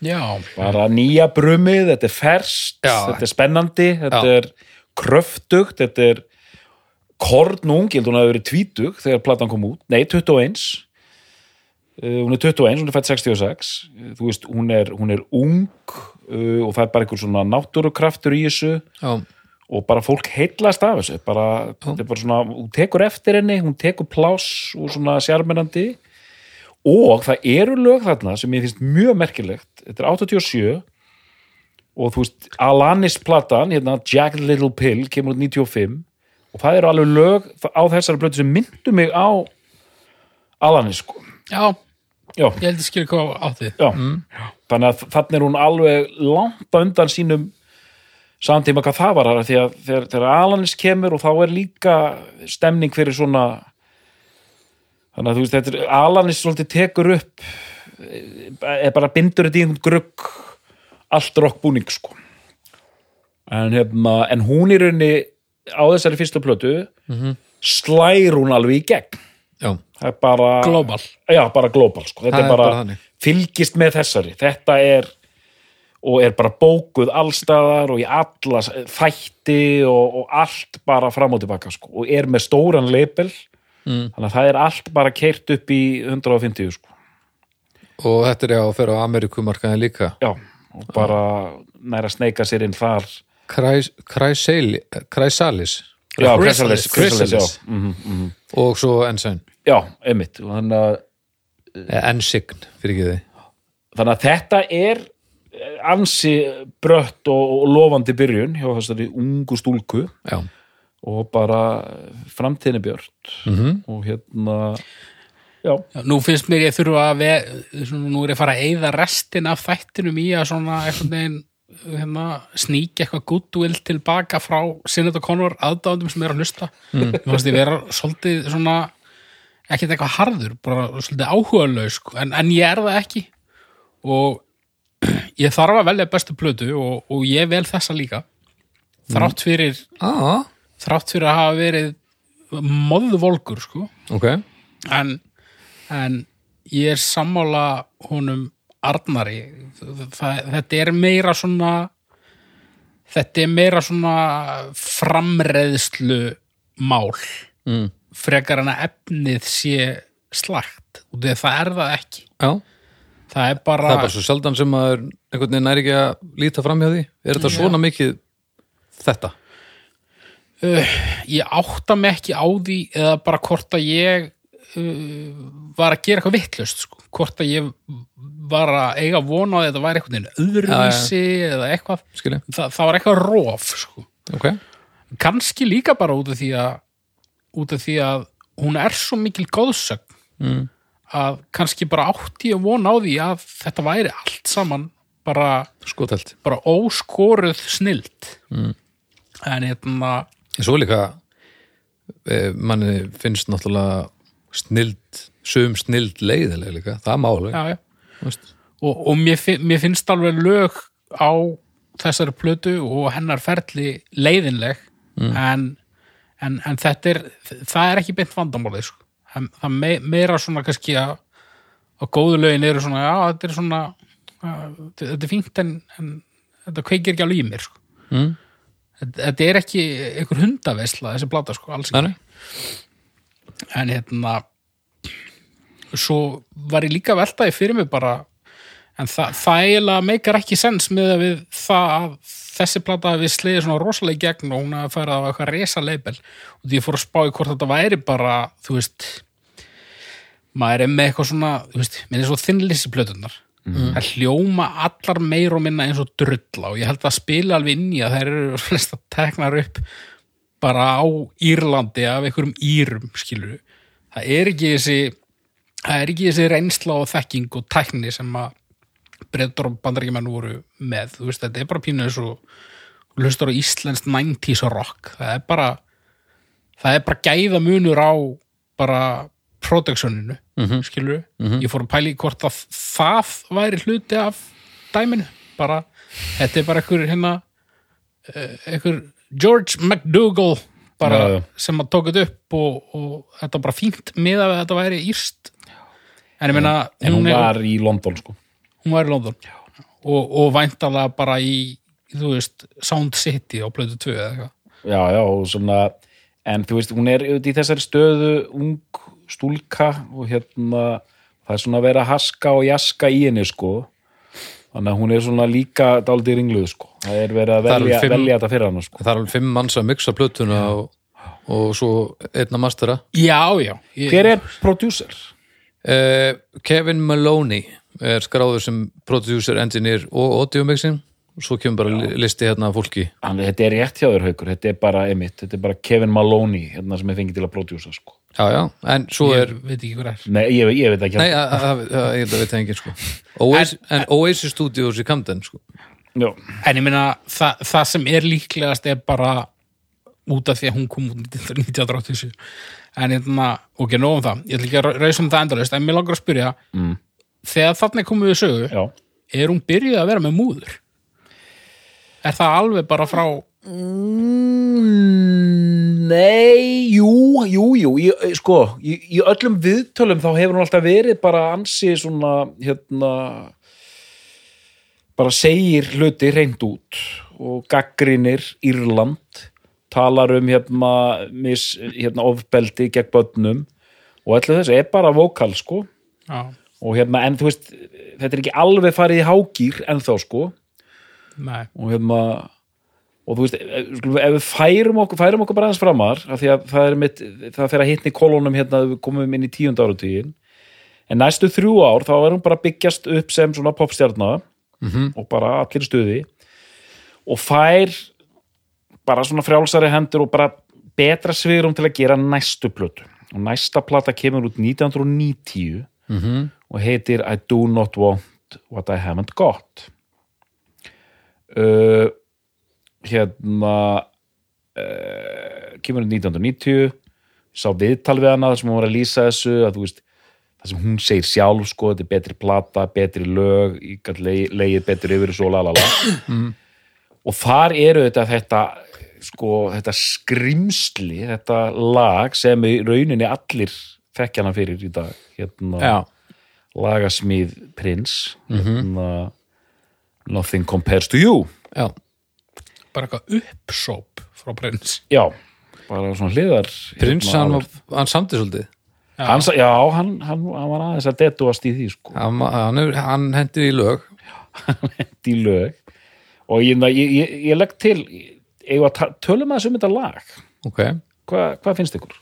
já, bara nýja brumið, þetta er ferskt þetta er spennandi, þetta Já. er kröftugt, þetta er kornung, ég held hún að verið tvítug þegar platan kom út, nei 21 Uh, hún er 21, hún er fætt 66 uh, þú veist, hún er, hún er ung uh, og það er bara einhver svona náttúrukraftur í þessu. Já, og bara fólk heillast af þessu bara, þetta er bara svona, hún tekur eftir henni hún tekur pláss og svona sjarmenandi og það eru lög þarna sem ég finnst mjög merkilegt. Þetta er 87 og þú veist, Alanis platan hérna, Jack the Little Pill, kemur út 95 og það eru alveg lög á þessari blötu sem myndu mig á Alanis sko. Já, Já, ég held að skilja hvað átti já. þannig að þannig er hún alveg langt á undan sínum samtíma hvað það var því að þegar, þegar Alanis kemur og þá er líka stemning fyrir svona þannig að þú veist þetta er Alanis svolítið tekur upp er bara bindur þetta í einhvern grugg allt rock búning sko. En, hefna, en hún í rauninni á þessari fyrstu plötu slær hún alveg í gegn. Já, það er bara global. Já, bara global sko. þetta er er bara, bara fylgist með þessari. Þetta er og er bara bókuð allstaðar og í alla þætti og, og allt bara fram og tilbaka sko. og er með stóran leipel mm. þannig að það er allt bara keirt upp í 150 sko. og þetta er já að fyrir á Amerikumarkaðin líka já, og bara næra sneika sér inn þar Kræsalis já, Chrysalis, Chrysalis, já. Chrysalis. Mm -hmm. og svo Ensign já, einmitt að Eh, Ensign, fyrir ekki þið þannig að þetta er eh, ansi brött og lofandi byrjun hjá þessari ungu stúlku Já, og bara framtíðinni björt Mhm. og hérna já, Já, nú finnst mér ég þurfa að ve, svona, nú er ég að fara að eyða restin af þættinum í að svona einhvern veginn hérna, sníkja eitthvað goodwill tilbaka frá Sinead O'Connor aðdáðum sem er að hlusta. Mm. fannst ég vera svolítið svona ekkert eitthvað harður, bara svolítið áhugalaus sko, en, en ég er það ekki. Og ég þarf að velja bestu plötu og, og ég vel þessa líka. Þrátt fyrir ah, þrátt fyrir að hafa verið moðvolgur sko. Ok. En, en ég er sammála honum Arnari. Það, þetta er meira svona þetta er meira svona framreiðslu mál. Mm. frekar en að efnið sé slagt og það er það ekki. Já, það er bara, það er bara svo sjaldan sem maður einhvern veginn er ekki að líta fram hjá því. Er þetta Já. svona mikið þetta? Ég átta mig ekki á því eða bara hvort að ég uh, var að gera eitthvað vittlust sko. hvort að ég var að eiga vona að þetta væri einhvern veginn öðruvísi eða eitthvað Þa, það var eitthvað rof sko. ok kannski líka bara út af því að út af því að hún er svo mikil góðsögn mm. að kannski bara átti ég vona á því að þetta væri allt saman bara, bara óskoruð snild Mm. en hérna svo líka eh, manni finnst náttúrulega snild, sum snild leiðilega líka, það má alveg já, já. og, og mér, mér finnst alveg lög á þessari plötu og hennar ferli leiðinleg en, en, en þetta er það er ekki beint vandamálið sko. Það me, meira svona kannski að að góðu lögin eru svona já, þetta er svona að, þetta er fínt en, en þetta kveikir ekki alveg í mér sko. Mm. Þetta, er ekki einhver hundavesla þessi plata sko, alls ekki. Nei. en hérna svo var ég líka að velta því fyrir mig bara en það, það eiginlega meikar ekki sens með að við það að þessi plata við slegið svona rosalega í gegn og hún að fara á eitthvað resa leibel og því ég fór að spá í hvort þetta væri bara þú veist maður er með eitthvað svona, þú veist, minn er svo þinnlýsi plötunar það hljóma allar meir og minna eins og drulla og ég held að spila alveg inn í að þær eru flesta teknar upp bara á Írlandi af einhverjum Írum, skilur það er ekki þessi það er ekki þessi reynsla og þekking og tækni sem að breytur og bandaríkjumenn voru með, veist, þetta er bara pínu eins og þú hlustar á íslenskt 90s rock, það er bara það er bara gæða munur á bara productioninu Mhm. skilur ég fór að pæla í hvort að það væri hluti af dæminu. Bara, þetta er bara einhver hérna eh, einhver George McDougall bara já. sem að tók þetta upp og, og þetta var bara fínt með að þetta væri írst en ég meina en hún er- var í London sko. Hún var í London. Og, og væntalega bara í þú veist, Sound City á plötu 2 eða eitthvað. Já, já, og svona en þú veist, hún er auðvitað í þessari stöðu ung stúlka og hérna það er svona að vera haska og jaska í henni sko. Þannig að hún er svona líka dálítið ringluð sko. Það er verið að velja, fimm- velja þetta fyrir hann sko. það er alveg fimm manns að mixa plötuna og, og svo einna mastera. Já, já. Ég, hver er producer? uh, Kevin Maloney er skráður sem producer, engineer og audio mixing og svo kemur bara li- listi hérna af fólki. Hann, þetta er rétt hjá þér haukur, þetta er bara emitt, þetta er bara Kevin Maloney hérna sem er fengið til að producer sko já, já, en svo er ég veit ekki hver er. Nei, ég, ég veit ekki. Nei, að- að- að- að- ég held að veit það enginn sko. Oasis, En Oasis Studios í Camden sko. Já, en ég meina, það, það sem er líklegast er bara út af því að hún kom út 1987 en hérna, ok, nóg um það. Ég ætla ekki að rauðsum um það endalaust en mér langar að spyrja Mm. þegar þannig komum við sögu já. er hún byrjuð að vera með múður? Er það alveg bara frá Mm, Nei, jú, jú, jú, í, sko, í, í öllum viðtölum þá hefur hún alltaf verið bara ansi svona, hérna, bara segir hluti reynd út og gaggrinir Írland, talar um hérna, mis, hérna ofbeldi gegn börnum og allir þessu er bara vókal, sko, já, og hérna, en þú veist, þetta er ekki alveg farið í hágýr ennþá, sko, nei, og hérna og þú veist, ef skulum við- ef við færum okkur, færum okkur bara aðeins framar af því að það er mitt, það fer að hitni kolónum hérna að við komum inn í tíund áratugin en næstu þrjú ár þá er hún bara byggjast upp sem svona popstjarna og bara allir í stuði. Og fær bara svona frjálsari hendur og bara betra sviðrum til að gera næstu plötu. Og næsta plata kemur út 1990 Mhm. og heitir I do not want what I haven't got. Uh, hérna uh, kemur út 1990 sá viðtal við hana þar sem hún var að lýsa þessu að þú veist það sem hún segir sjálf sko, þetta er betri plata, betri lög leið, leið betri yfir svo lalala og þar eru þetta þetta sko, þetta skrimsli þetta lag sem í rauninni allir þekkjana fyrir í dag hérna, Já, lagasmíð prins hérna, Nothing Compares to You. Já, bara eitthvað uppsóp frá prins. Já, bara svona hliðar prins hérna, hann, alveg. var- hann samdi svolítið. Hann, sa- já, hann, hann, hann var aðeins að detuast í því sko, Hann, hann, hefur- hann hendir í lög. Í lög. Og ég, ég, ég, ég legg til tölum að þessum þetta lag? Ok, Hva, hvað finnst ykkur?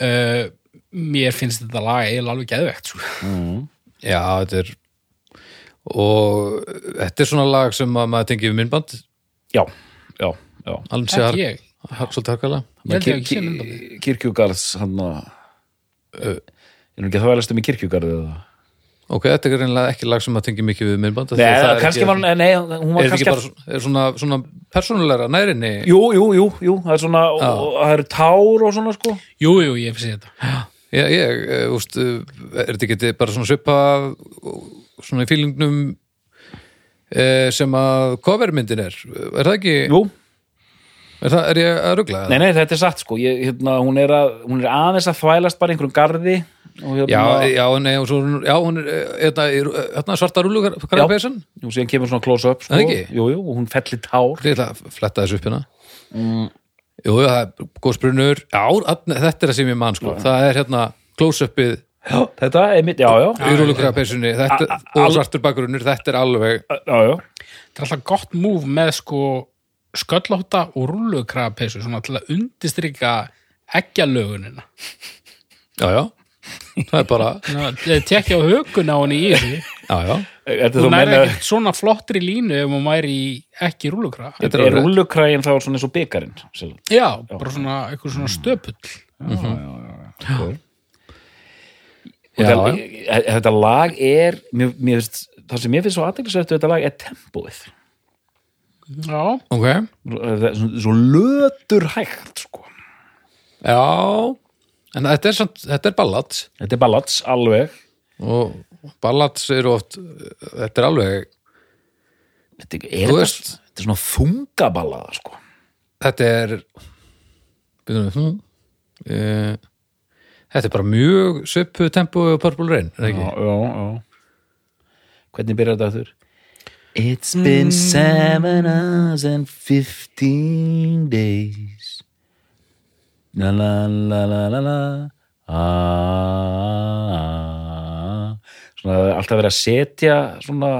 uh, mér finnst þetta lag eiginlega alveg geðvegt sko. Já, þetta er og þetta er svona lag sem að maður tengið við myndband já, já, já. Alveg sé har svolítið myndbandi kirkjugarðs hann að er nú ekki að það velast um í kirkjugarði eða? Ok, þetta er reynilega ekki lag sem maður tengið mikið við því Nei, að það er kannski ekki- var nei, hún var Er þetta kannski ekki bara svona- er svona, svona persónulegra nærinni? Jú, jú, jú, jú, það er svona það eru tár og svona sko. Jú, jú, ég finnst þetta. Já, ég, eh, úst, eh, er þetta ekki bara svona svipa svona í fílingnum sem að covermyndin er. Er það ekki, Jú, er, það, er ég að rugla nei, nei, þetta er satt sko. Ég, hérna, hún, er að, hún er aðeins að þvælast bara einhverjum garði og hérna, Já, já, nei, og svo, já, hún er eh, hérna, hérna svarta rúlugar krabbesan, og síðan kemur svona close-up sko. Það ekki? Jú, jú, og hún fellir tár. Ég ætla að fletta þessu upp hérna. Jú, já, það er góðsbrunur já, þetta er það sem ég man, sko. Það er hérna close-upið Já, þetta er mitt, já, já. Í rúlukrabbesunni og svartur bakgrunnur, þetta er alveg Já, já, þetta er alltaf gott múf með sko sköllóta og rúlukrapessu svona til að undistrykka eggjalögunina. Já, já, það er bara tekja á hökun á henni í þessu já, já, Þetta þú næri ekkert svona flottri línu ef hún væri í ekki rúlukra Þetta er Er rúllukrægin þá svona eins og byggarinn sem- já, bara svona eitthvað svona stöpull. Og Já, þetta, e- þetta lag er mér, mér finnst, það sem mér finnst svo aðeinsvægt þetta lag er tempóið. Já, ok. Það er svo, svo lötur hægt sko. já, en þetta er, þetta er ballads. Þetta er ballads alveg. Og ballads eru oft þetta er alveg, þetta er, Þú þetta, veist. þetta er svona þungaballada sko. þetta er byrjum við hm, uh, þetta er bara mjög svipu tempo og Purple Rain, er það já, ekki? já, já. hvernig byrjar þetta þurr? It's been seven hours and fifteen days. La la la la la la. Ah, Svona það er alltaf verið að setja svona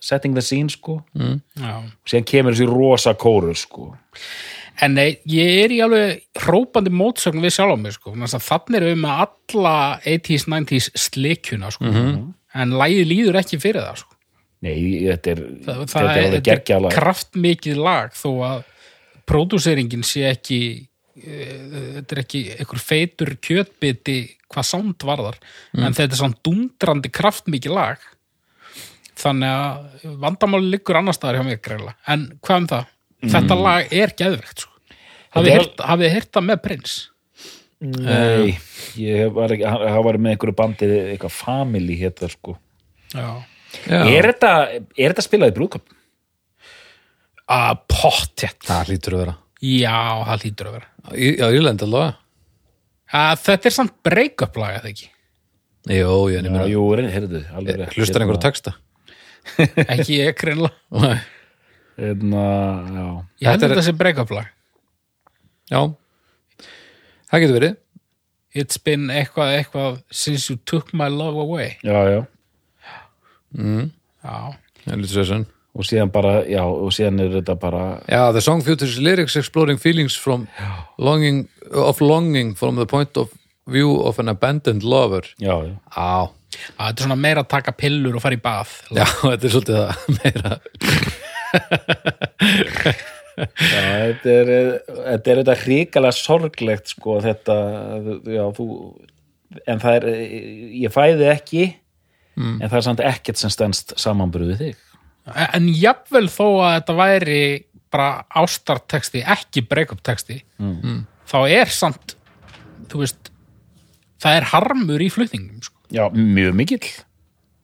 setting the scene sko. Já. Og síðan kemur þessi rosa kórur sko En nei, ég er í alveg hrópandi mótsögn við sjálf á mig, sko. Þannig erum við með alla 80s, 90s slikjuna, sko. En lægið líður ekki fyrir það, sko. Nei, þetta er, Það, þetta það er alveg er, kraftmikið lag þó að pródúseringin sé ekki eh, þetta er ekki einhver feitur kjötbiti hvað sound varðar en þetta er svona dundrandi kraftmikið lag þannig að vandamáli liggur annar staðar hjá mig greila en hvað um það? Þetta lag er geðvegt sko. hafið er- heyrt það með prins Nei, ég var ekki, hann hann var með einhverju bandið eitthvað family hétta sko. Já. Já, Er þetta, er þetta spilað í brúðköp? að pottjett það hlýtur að vera. Já, það lítur að vera. Já, Írland allavega. Að Þetta er samt break-up lag eða ekki? Jó, ég nefnir jú, heyrðu, alveg rétt. Hlustar einhverja texta? Ekki ég greinlega Nei. Hérna, já. Ég held Þetta er- þetta sé break-up lag. Já, það getur verið. It's been eitthvað, eitthvað since you took my love away. Já, já, Já, sér sann og síðan bara, já, og síðan er þetta bara Já, the song features lyrics exploring feelings from longing, of longing from the point of view of an abandoned lover. Já, já, Já, Að þetta er svona meira að taka pillur og fara í bað. Já, þetta er svolítið það meira. Já þetta er þetta er þetta hrikalega sorglegt sko, þetta, já, þú en það er, ég fæði ekki en það er samt ekkert sem stendst samanbröðu þig. En jafnvel þó að þetta væri bara ástarteksti, ekki break-up teksti þá er samt þú veist það er harmur í flutningum sko. Já, mjög mikill.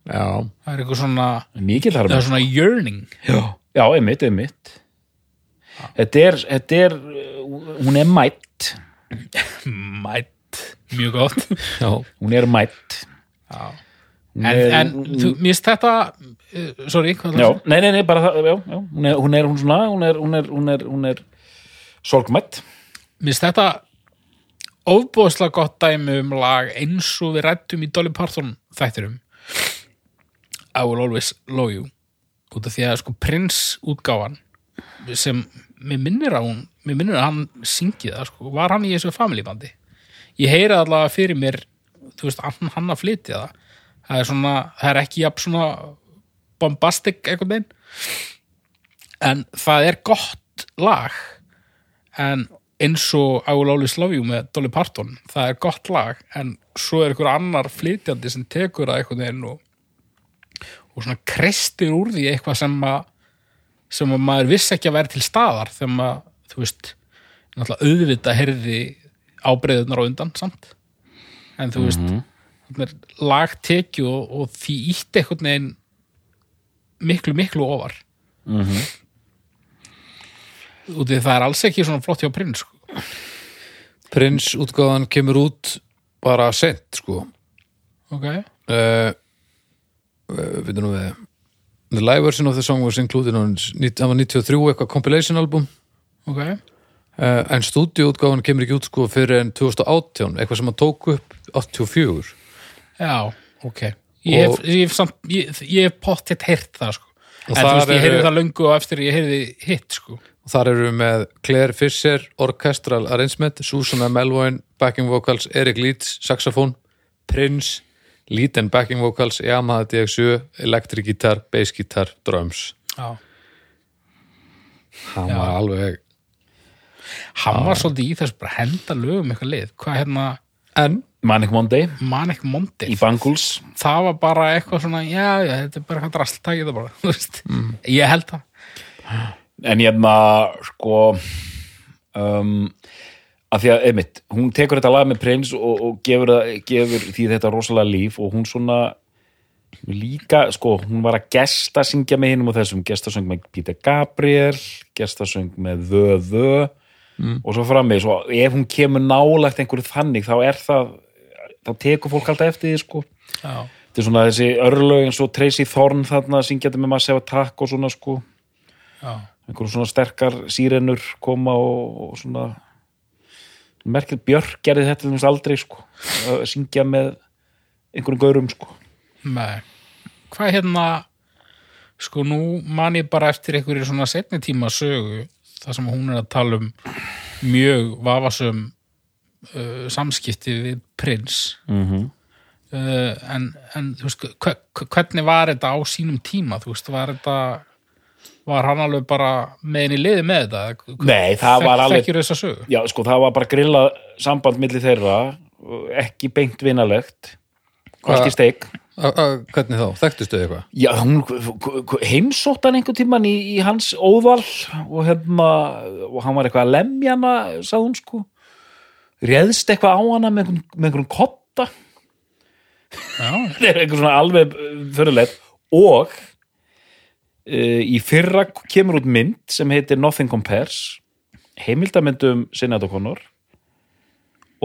Já, það er eitthvað svona, Mikill það harmur. Er svona yearning. Já, já, einmitt, einmitt. Þetta er, þetta er hún er mætt. Mætt, mjög gott. Já, hún er mætt. Já. Hún en, er- en þú, mér finnst þetta uh, sorry, hvað Já, það? nei, nei, nei, bara það, já, já. Hún er, hún er, hún svona, hún er, hún er, hún er, hún er sorgmætt. Mér finnst þetta ofbóðslega gott dæmi um lag eins og við rættum í Dolly Parton þættirum I will always love you. Út af því að sko prins útgáfan sem mér minnir að hún mér minnir að hann syngi það sko. Var hann í þessu family bandi? Ég heyri allavega fyrir mér þú veist, hann, hann að flytja það. Það er svona, það er ekki jafn svona bombastic einhvern veginn. En það er gott lag. En eins og I Will Always Love You með Dolly Parton, það er gott lag en svo er einhver annar flytjandi sem tekur það einhvern veginn og, og svona krestir úr því eitthvað sem að sem að maður vissi ekki að vera til staðar þegar maður, þú veist náttúrulega auðvitað heyrði ábreyðunar á undan samt. En þú veist, þarna er lagtekju og, og því ítti veginn miklu, miklu ofar. Mm því það er alls ekki svona flott hjá prins sko. Prins útgáðan kemur út bara sent sko. Ok, uh, við nú við. The live version of the song was included on það var 93 eitthvað compilation album. Ok. Uh, en stúdíuútgáfan kemur ekki út sko fyrir en 2018 eitthvað sem hann tók upp 84 já, ok. Ég hef, hef, ég hef pottitt heyrt það sko. En þú veist, ég heyrði það löngu og eftir ég heyrði hitt sko þar eru við með Claire Fisher Orchestral Arrangement, Susanna Melvoin backing vocals, Eric Leeds saxofón, Prince lead and backing vocals, Yamaha DX7 electric guitar, bass guitar, drums. Já. hann Já. var alveg hann var svolítið í þess bara henda lögum eitthvað lið, hvað hérna? En Manic Monday. Manic Monday. Í Bangles. Það var bara eitthvað svona já, já, þetta er bara eitthvað drastltækið það bara þú veist. ég held það en hérna sko um, að því að, einmitt, hún tekur þetta lag með prins og, og gefur, gefur því þetta rosalega líf og hún svona líka, sko, hún var að gesta syngja með hinum og þessum, gestasöng með Peter Gabriel, gestasöng með Vö Vö og svo frammi, svo ef hún kemur nálægt einhverju þannig, þá er það þá tekur fólk alltaf eftir því, sko. Já, þetta er svona þessi örlög eins og Tracy Thorn þarna, syngjandi með Massive Attack og svona, sko. Já, einhverjum svona sterkar sírenur koma og, og svona merkil Björk gerði þetta þess aldrei sko, að syngja með einhverjum gaurum sko. Með hvað hérna sko nú man ég bara eftir einhverju svona setni tíma sögu þar sem hún er að tala um mjög vafasum uh, samskipti við prins. Mm -hmm. uh, en, en þú veist, hve- hve- hvernig var þetta á sínum tíma, þú veist, var þetta var hann alveg bara með henni liði með þetta? Nei, það var alveg-? Já, sko, það var bara grilla samband milli þeirra, ekki beint vinalegt í steik. Hvernig þá, þekktustu þið eitthvað? Já, hún heimsótt hann einhvern tíman í, í hans óðal og hérna, og hann var eitthvað að lemja hana, sagði hún sko. Réðst eitthvað á hana með einhvern, einhvern kotta. Já, þetta er eitthvað svona alveg fyrirleitt og í fyrra kemur út mynd sem heitir Nothing Compares heimildamyndum Sinead O'Connor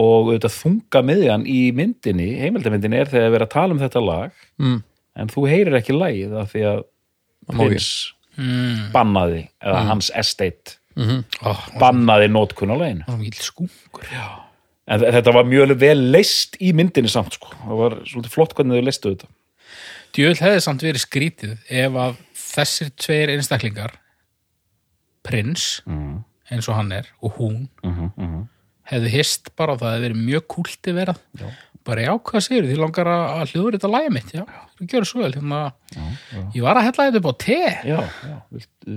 og auðvitað þunga miðjan í myndinni heimildamyndinni er þegar við erum að tala um þetta lag mm. en þú heyrir ekki lagið af því að. Prins bannaði eða hans estate mm Ó, bannaði nótkun á laginu það var mikil skungur. en þetta var mjög vel leist í myndinni samt sko. það var svolítið flott hvernig þau leistu þetta Djöfull hefði samt verið skrítið ef að þessir tveir einstaklingar prins eins og hann er og hún hefði hist bara það hefði verið mjög kúlti verað. Já. bara já, hvað segir því langar að hljóður þetta lægja mitt. Já, þú gjör svo vel hérna, ég var að hella þetta upp á te. Já, já, viltu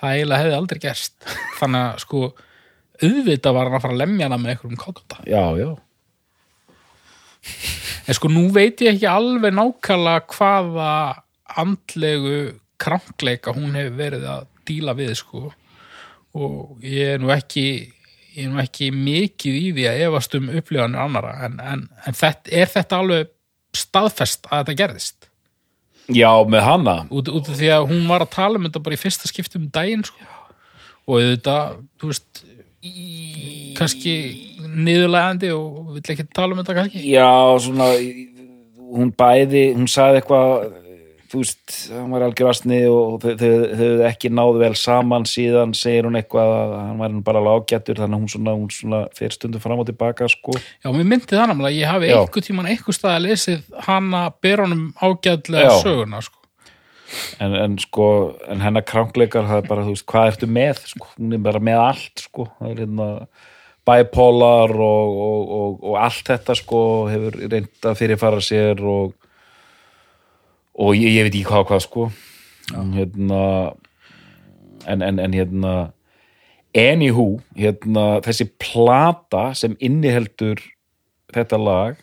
það eiginlega hefði aldrei gerst. Þannig að sko auðvitað var hann að fara að lemja hana með einhverjum kotta já, já, En sko nú veit ég ekki alveg nákvæmlega hvaða andlegu krankleika hún hefur verið að díla við sko. Og ég er nú ekki ég er nú ekki mikið í því að efast um upplifanir annara en, en, en þetta, er þetta alveg staðfest að þetta gerðist? Já, með hana. Út, út af því að hún var að tala um þetta bara í fyrsta skiptum um daginn sko. og auðvitað, þú veist kannski niðurlegandi og vill ekki tala um þetta kannski. Já, svona hún bæði, hún sagði eitthvað þú veist, hann var algjör astni og þau hefðu ekki náðu vel saman síðan segir hún eitthvað að hann var bara alveg ágættur þannig að hún svona, hún svona fer stundum fram og tilbaka sko Já, mér myndi það náttúrulega, ég hafi einhver tíman einhver stað að lesið hana ber honum ágætlega Já. söguna sko. en, en sko, en hennar krankleikar það er bara, þú veist, hvað ertu með sko, hún er bara með allt sko, það er hérna bipolar og, og, og, og allt þetta sko hefur reynd að fyrirfara sér og og ég, ég veit ekki hvað hvað sko. Hérna en, en, en hérna anywho, hérna þessi plata sem inniheldur þetta lag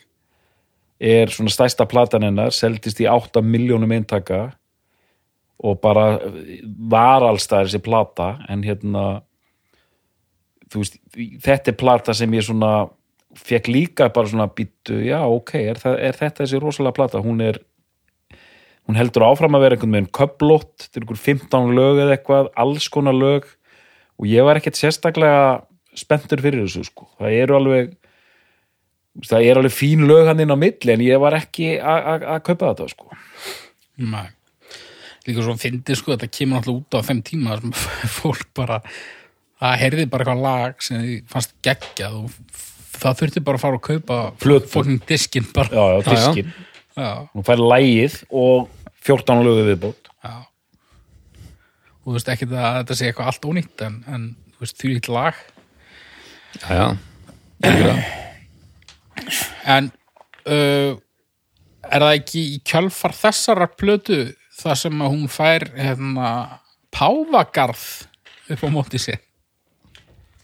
er svona stærsta platan hennar seldist í 8 miljónum eintaka og bara var allstæðar þessi plata en hérna veist, þetta er plata sem ég svona fekk líka bara svona býttu, já ok, er, það, er þetta þessi rosalega plata, hún er hún heldur áfram að vera einhvern veginn köplótt, þetta er einhver 15 lög eða eitthvað, alls konar lög. Og ég var ekkert sérstaklega spenntur fyrir þessu sko, það eru alveg það er alveg fín lög hann inn á milli en ég var ekki að kaupa þetta sko. Nei. Líka svo fyndið sko, þetta kemur alltaf út á þeim tíma þar sem fólk bara, það heyrði bara eitthvað lag sem þið fannst geggjað og það þurfti bara að fara að kaupa fokkin diskinn bara. já, já, diskin, Já, hún fær lægið og 14 lögu viðbót já. Og þú veist ekki að þetta sé eitthvað allt ónýtt en, en þú veist, því lítið lag. Já, já. En uh, er það ekki í kjölfar þessara plötu það sem að hún fær hérna, páfagarð upp á móti sér?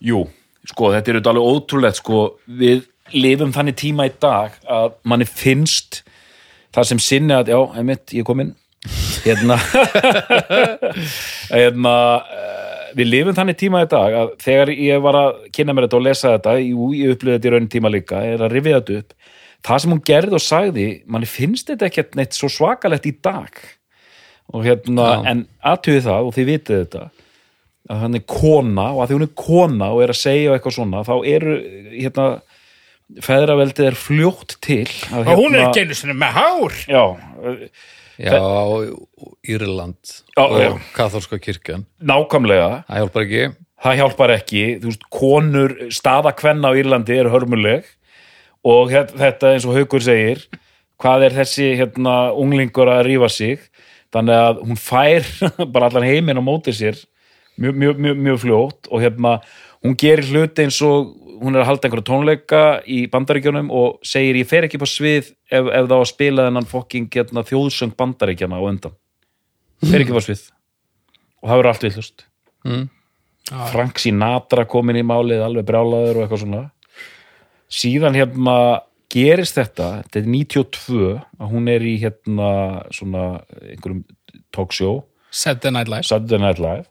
Jú, sko, þetta er alveg ótrúlegt sko, við lifum þannig tíma í dag að manni finnst það sem sinni að, já, einmitt, ég kom inn hérna hérna eh, við lifum þannig tíma í dag að þegar ég var að kynna mér þetta og lesa þetta, jú, ég upplýði þetta í raunin tíma líka, er að rifja þetta upp. Það sem hún gerði og sagði, manni finnst þetta ekkert neitt svo svakalegt í dag. Og hérna, Já. en aðtöði það og þið vitið þetta að hann er kona og að því hún er kona og er að segja eitthvað svona þá eru hérna feðraveldið er fljótt til að, Og hún er hérna- ekki einu sinni með hár. já, Já, Írland Já, og já. katholska kirkjan. Nákvæmlega. Það hjálpar ekki. Það hjálpar ekki, þú veist, konur staða kvenna á Írlandi er hörmuleg. Og þetta eins og Haukur segir, hvað er þessi hérna unglingur að rífa sig? Þannig að hún fær bara allan heiminn á móti sér. Mjög, mjög, mjög, mjög fljótt og hérna hún gerir hluti eins og hún er að halda einhverja tónleika í bandaríkjunum og segir ég fer ekki på svið ef, ef var að spila þennan fokking hérna, þjóðsöng bandaríkjana á undan. Fer ekki på svið. Og það verður allt villust mm. Frank Sinatra komin í málið alveg brjálaður og eitthvað svona. Síðan hérna gerist þetta, þetta er 92 að hún er í hérna svona einhverjum talkshow. Saturday Night Live. Saturday Night Live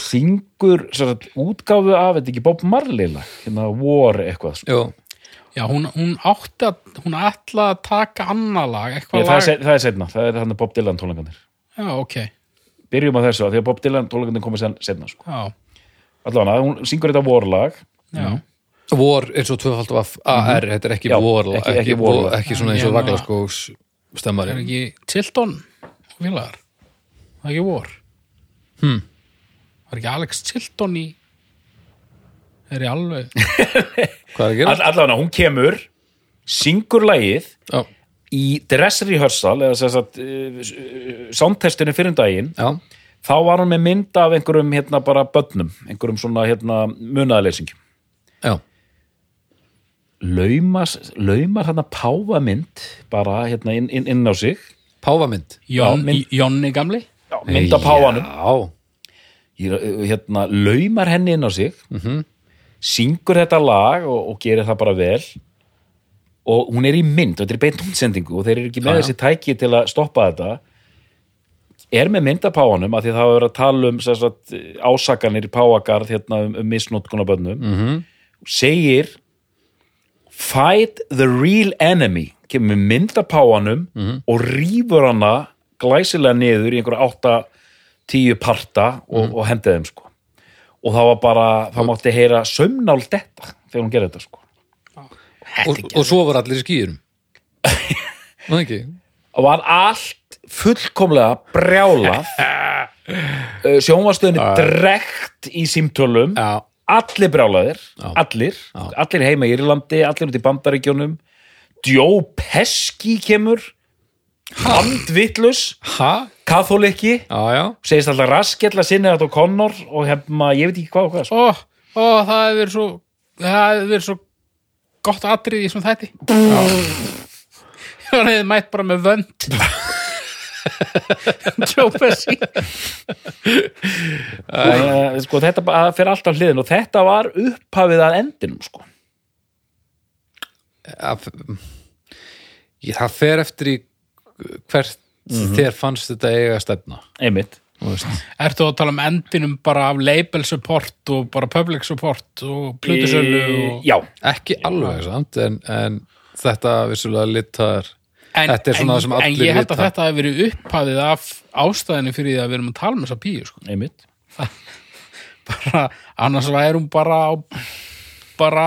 syngur sagt, útgáfu af, þetta er ekki Bob Marley lag, hérna War eitthvað sko. Jú, Já, hún, hún átti að, hún ætla að taka annað lag, Ég, eitthvað það, er, það er setna, það er hann Bob Dylan tónleikandir Já, ok. byrjum á þessu, að því að Bob Dylan tónleikandir komið sen, setna sko. Já, allavega, hún syngur þetta War lag já. vor eins og tvöfald af AR, þetta er ekki Já, vor ekki- ekki, ekki vor, ekki svona eins og Hérna- Vaglaskóks Er stemmari ekki Tilton félagar? Það er ekki vor. Hmm. Er ekki Alex Tilton í... Er ég alveg... Hvað er að gera? All, allavega, hún kemur syngur lagið Já, í dress rehearsal eða sem sagt uh, soundtestinu fyrir um daginn. Já, þá var hann með mynd af einhverjum hérna bara börnum, einhverjum svona hérna munaðarleysingjum já. laumar, laumar hann að páfa mynd bara hérna inn, inn, inn á sig. Páfamynd? Jón, Já, mynd- Jonni gamli? Já, mynd af páfanum. Já, hérna laumar henni inn á sig Mhm. syngur þetta lag og, og gerir það bara vel og hún er í mynd og þetta er beint útsendingu og þeir eru ekki með já. þessi tæki til að stoppa þetta er með mynd af páfanum að því það verið að tala um sagt, ásakanir í páagarð hérna, um, um misnótkunarbönnum mm. -hmm. segir fight the real enemy kemur með mynd af páfanum Mhm. og rýfur hana glæsilega niður í einhverja átta tíu parta og, Mhm. og hendið þeim sko. Og það var bara, það mátti heyra sömnál detta þegar hún gerði þetta sko. Og, og svo var allir í skýrum Nú ekki? Og var allt fullkomlega brjálað. Sjónvastöðinni drekt í símtölum. Já, allir brjálaðir, Já. allir. Já. allir heima í Írlandi, allir út í bandaríkjónum Joe Pesci kemur handvittlus Ha? katholikki, segist alltaf raskella sinni þetta og Connor og hefma, ég veit ekki hvað og hvað. Sko. Ó, ó, það hefur verið svo það hefði verið svo gott atrið í svona þætti. Hann hefði mætt bara með vönd. Joe Pesci. Uh, sko, þetta fyrir alltaf hliðin og þetta var upphafið að endinum sko. að, ég, það fer eftir í hvert þér fannst þetta eiga að stefna? Einmitt. Ertu að tala um endinum bara af label support og bara public support og plutusölu og... já, ekki alveg samt en, en þetta vissulega litar En, Þetta er svona en, það sem en allir ég held að þetta hefur verið upphafið af ástæðinu fyrir því að við erum að tala um þessa píu sko. einmitt. Bara, annars væri hún bara á, bara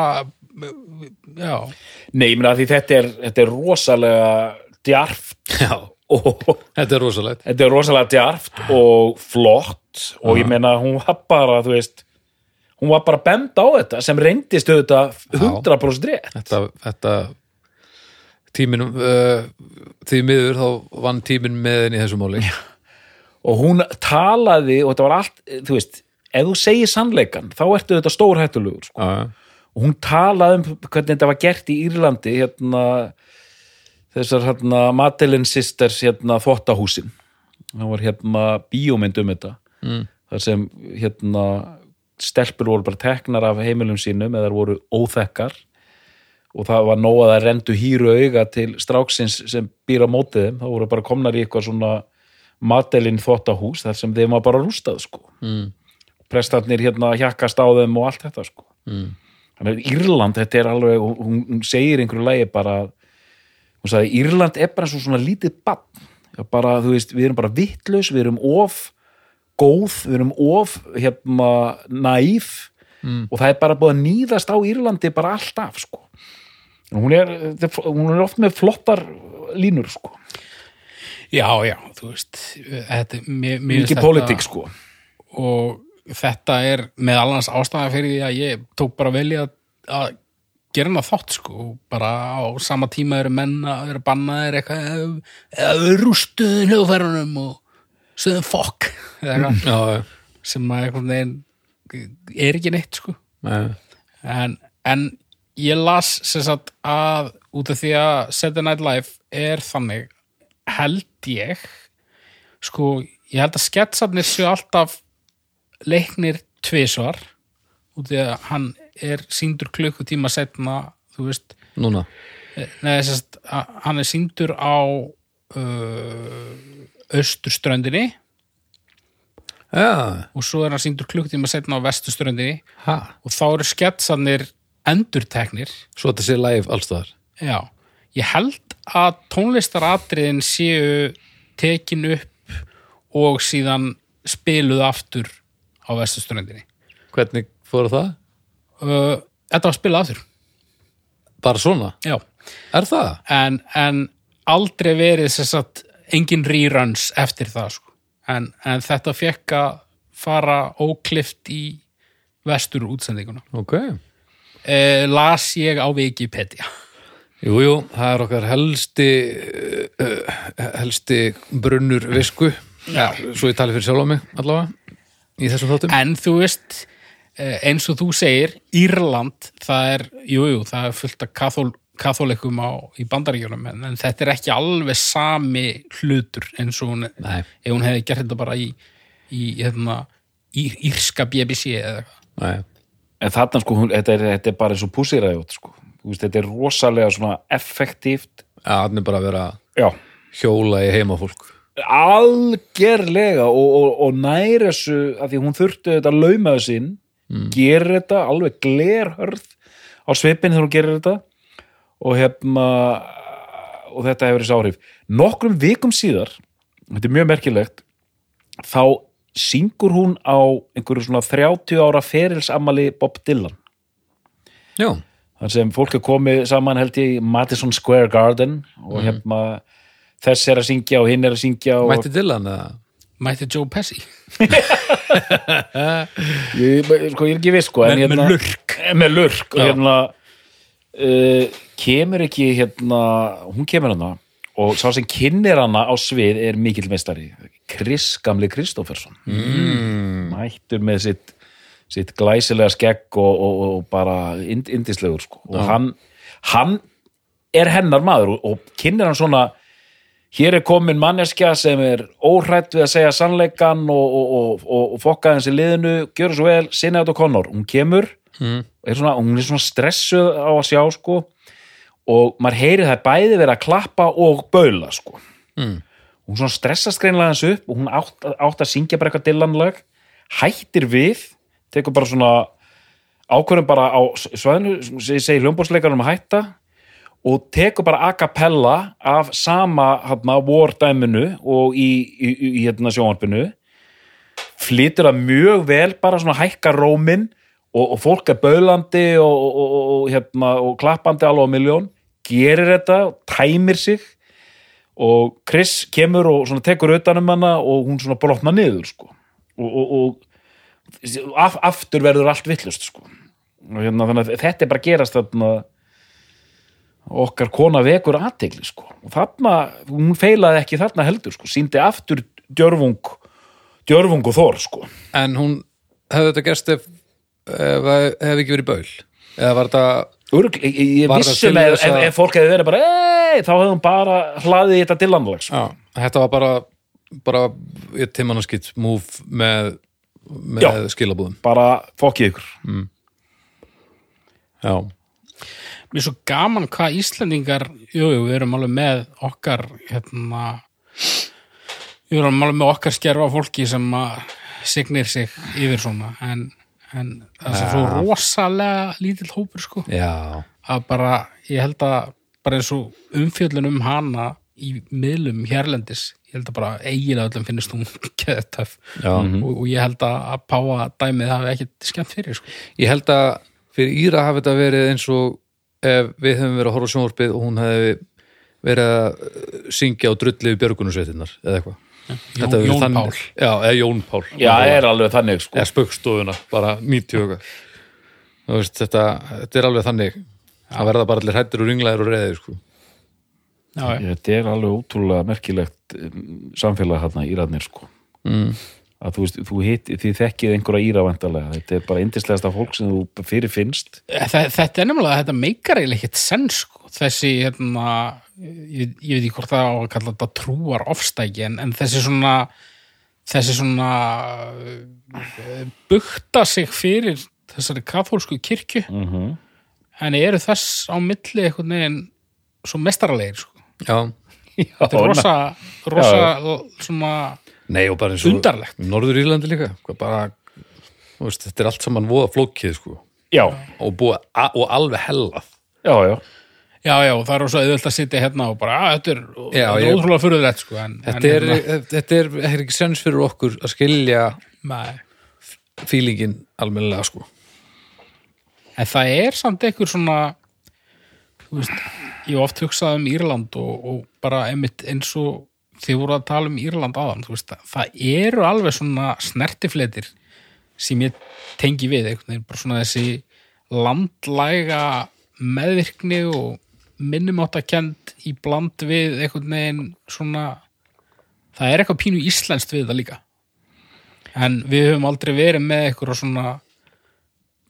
já, nei, ég meina því þetta er, þetta er rosalega djarft þetta er rosalegt. Þetta er rosalega djarft og flott og ég meina hún var bara, þú veist hún var bara bend á þetta sem reyndist auðvitað 100% rétt. Þetta, þetta tíminum uh, því miður þá vann tíminn með henni í þessu máli. Og hún talaði og þetta var allt, þú veist ef þú segir sannleikan, þá ertu þetta stórhættulegur sko. já, og hún talaði um hvernig þetta var gert í Írlandi hérna þessar hérna Madeline Sisters hérna þvottahúsin það var hérna bíómynd um þetta mm. þar sem hérna stelpur voru bara teknar af heimilum sínum eða voru óþekkar og það var nóg að það rendu hýru auga til stráksins sem býr á mótið þeim, það voru bara komnar í eitthvað svona Madeline þvottahús þar sem þeim var bara rústað sko mm. prestarnir hérna hjakkast á þeim og allt þetta sko mm. þannig að Írland, þetta er alveg hún, hún segir einhverju lagi bara hún sagði, Írland er bara svo svona lítið bann, bara, þú veist, við erum bara vittlaus, við erum of góð, við erum of hérna, næf mm. og það er bara búið að nýðast á Írlandi bara alltaf, sko. Hún er, hún er oft með flottar línur, sko. Já, já þú veist þetta, mér, mér mikið pólitík, sko. Og þetta er með allans ástæða fyrir því að ég tók bara vel í að, að gera hana þátt sko bara á sama tíma eru menn að vera bannaðir eitthvað eða- við rústuðum hljóðfærunum og sögðum fokk sem að einhvern veginn er ekki neitt sko. Já. en, en ég las sem sagt að út af því að Saturday Night Live er þannig held ég sko, ég held að sketsarnir séu alltaf leiknir tvisvar út af því að hann er síndur klukkutíma setna þú veist, núna? Sem sagt að hann er síndur á uh, austurströndinni. Já, og svo er hann síndur klukkutíma setna á vesturströndinni. Og þá eru sketsarnir endurteknir. Svo þetta sé live allstaðar Já, ég held að tónlistaratriðin séu tekin upp og síðan spiluð aftur á vesturströndinni. hvernig fóru það? Uh, þetta var spilað aftur, bara svona, já. er það? En, en aldrei verið sem sagt engin reruns eftir það, sko. En, en þetta fekk að fara óklift í vestur útsendinguna. ok, Uh, las ég á Wikipedia. jú, jú, það er okkar helsti uh, helsti brunnur visku já. svo ég tali fyrir sjálf á mig allavega í þessum þáttum En þú veist, eh, eins og þú segir, Írland, það er, jú, jú, það er fullt af kathól, kathólikum á, í bandaríkjunum, en, en þetta er ekki alveg sami hlutur eins og hún, Nei. ef hún hefði gert þetta bara í, í hérna, ír, írska BBC eða eitthvað. Nei. en þarna sko, hún, þetta, er, þetta er bara eins og púsiræðjótt sko. Þú veist, þetta er rosalega svona effektíft Já, hann er bara að vera já, hjóla í heimafólk algerlega og, og, og næri þessu að því hún þurfti þetta að lauma inn gerir þetta alveg glerhörð á svipin þegar hún gerir þetta og hefna og þetta hefur þessi áhrif. Nokkrum vikum síðar þetta er mjög merkilegt þá syngur hún á einhverju svona 30 ára ferilsamali Bob Dylan. Já, þar sem fólk er komið saman held ég í Madison Square Garden og hérna þess er að syngja og hinn er að syngja og mætti hann eða? Mætti Joe Pesci? ég, sko, ég er ekki viss sko, en Með- með hérna, lurk. með lurk og hérna uh, kemur ekki hérna, hún kemur hana og sá sem kynir hana á svið er mikill meistari Chris Gamli Kristófersson mm. mættur með sitt sitt glæsilega skegg og, og, og bara ind, indislegur sko. og hann, hann er hennar maður og, og kynir hann svona hér er komin manneskja sem er óhrætt við að segja sannleikan og, og, og, og, og fokka hans í liðinu. Gjör svo vel, sinna þetta Connor hún kemur, mm. er svona, hún er svona stressuð á að sjá sko. Og maður heyri það bæði verið að klappa og baula sko. Mm. hún svona stressast greinlega hans upp og hún átt, átt að syngja bara eitthvað dillanlag hættir við tekur bara svona ákvörðum bara á svæðinu sem ég segi hljómbórsleikarnum að hætta og tekur bara a cappella af sama hérna, vordæminu og í, í, í, í hérna, sjónvarpinu flytur það mjög vel bara svona hækka rómin og, og fólk er baulandi og, og, hérna, og klappandi alveg á miljón gerir þetta, tæmir sig og Chris kemur og tekur utanum hana og hún svona brotna niður sko. og af, aftur verður allt villust sko. hérna, þetta er bara gerast þarna okkar kona vekur aðtegli sko. og þarna, hún feilaði ekki þarna heldur, sko. síndi aftur djörfung djörfung og þor sko. En hún hefði þetta gerst ef, ef hefði ekki verið baul eða var þetta Örg, ég, ég Var það vissum til ef, ef, að- ef fólk hefði verið bara ei, þá hefði hún bara hlaðið þetta dillanlega sko. Já, þetta var bara bara ég timmannaskitt move með, með Já. skilabúðum bara fokkið ykkur Já, Mér er svo gaman hvað Íslendingar, jú, jú, við erum alveg með okkar, hérna, við erum alveg með okkar skerfa fólki sem signir sig yfir svona, en, en það er svo rosalega lítill hópur, sko, já, að bara, ég held að bara eins og umfjöllun um hana í miðlum hérlendis, ég held að bara eiginlega öllum finnist hún keðtöf já. og, og ég held að, að páa dæmið hafi ekkert skemmt fyrir, sko. Ég held að fyrir Íra hafi þetta verið eins og ef við hefum verið að horfa sjónvarpið og hún hefði verið að uh, syngja og drulli við björgunusveitinnar eða eitthvað verið Jón þannig- Pál. Já, eða Jón Pál já, er alveg þannig sko. eða spöggstofuna, bara 90 okkar Þú veist, þetta, þetta er alveg þannig að verða bara allir hættir og ringlaðir og reðir sko. Já, þetta er alveg ótrúlega merkilegt um, samfélag hérna Írarnir sko. mm. Að þú veist, þú hitt, þið þekkið einhverja íravandalega, þetta er bara indislegasta fólk sem þú fyrir finnst Þa, þetta er nefnilega, þetta meikar eiginlega ekkert senn sko. þessi, hérna ég, ég veit ekki hvort það á að kalla þetta trúar ofstæki, en, en þessi svona þessi svona uh, bukta sig fyrir þessari kathólsku kirkju mm -hmm. en eru þess á milli einhvern veginn svo mestaralegir sko. Já, þetta er rosa, rosa svona nei og bara eins og Undarlegt. Norður Írlandi líka hvað bara, þú veist, þetta er allt saman voða flókið sko. já, og, búið, a- og alveg hellað já, já já, já, það er rosa auðvöld að sitja hérna og bara, að þetta er, Já, þetta er ég- ótrúlega fyrirrætt sko, en, Þetta en, er, hérna, þetta er, þetta er ekki sens fyrir okkur að skilja nei. fílingin almennilega sko. En það er samt einhver svona þú veist, ég hef oft hugsað um Írland og, og bara einmitt eins og þið voru að tala um Írland áðan veist, það eru alveg svona snertifletir sem ég tengi við veginn, bara svona þessi landlæga meðvirkni og minnumáttakend í bland við einhvern veginn svona það er eitthvað pínu íslenskt við það líka. En við höfum aldrei verið með eitthvað svona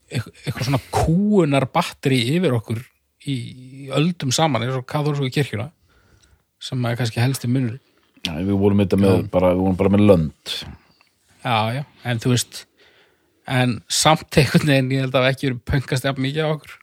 eitthvað eitthvað svona kúunar batteri yfir okkur í öldum saman eins og kathólsku kirkjuna sem er kannski helst í munur Já, við vorum þetta með, bara, við vorum bara með lönd. Já, já, en þú veist en samt einhvern veginn ég held að ekki verið pöngast jafn mikið á okkur.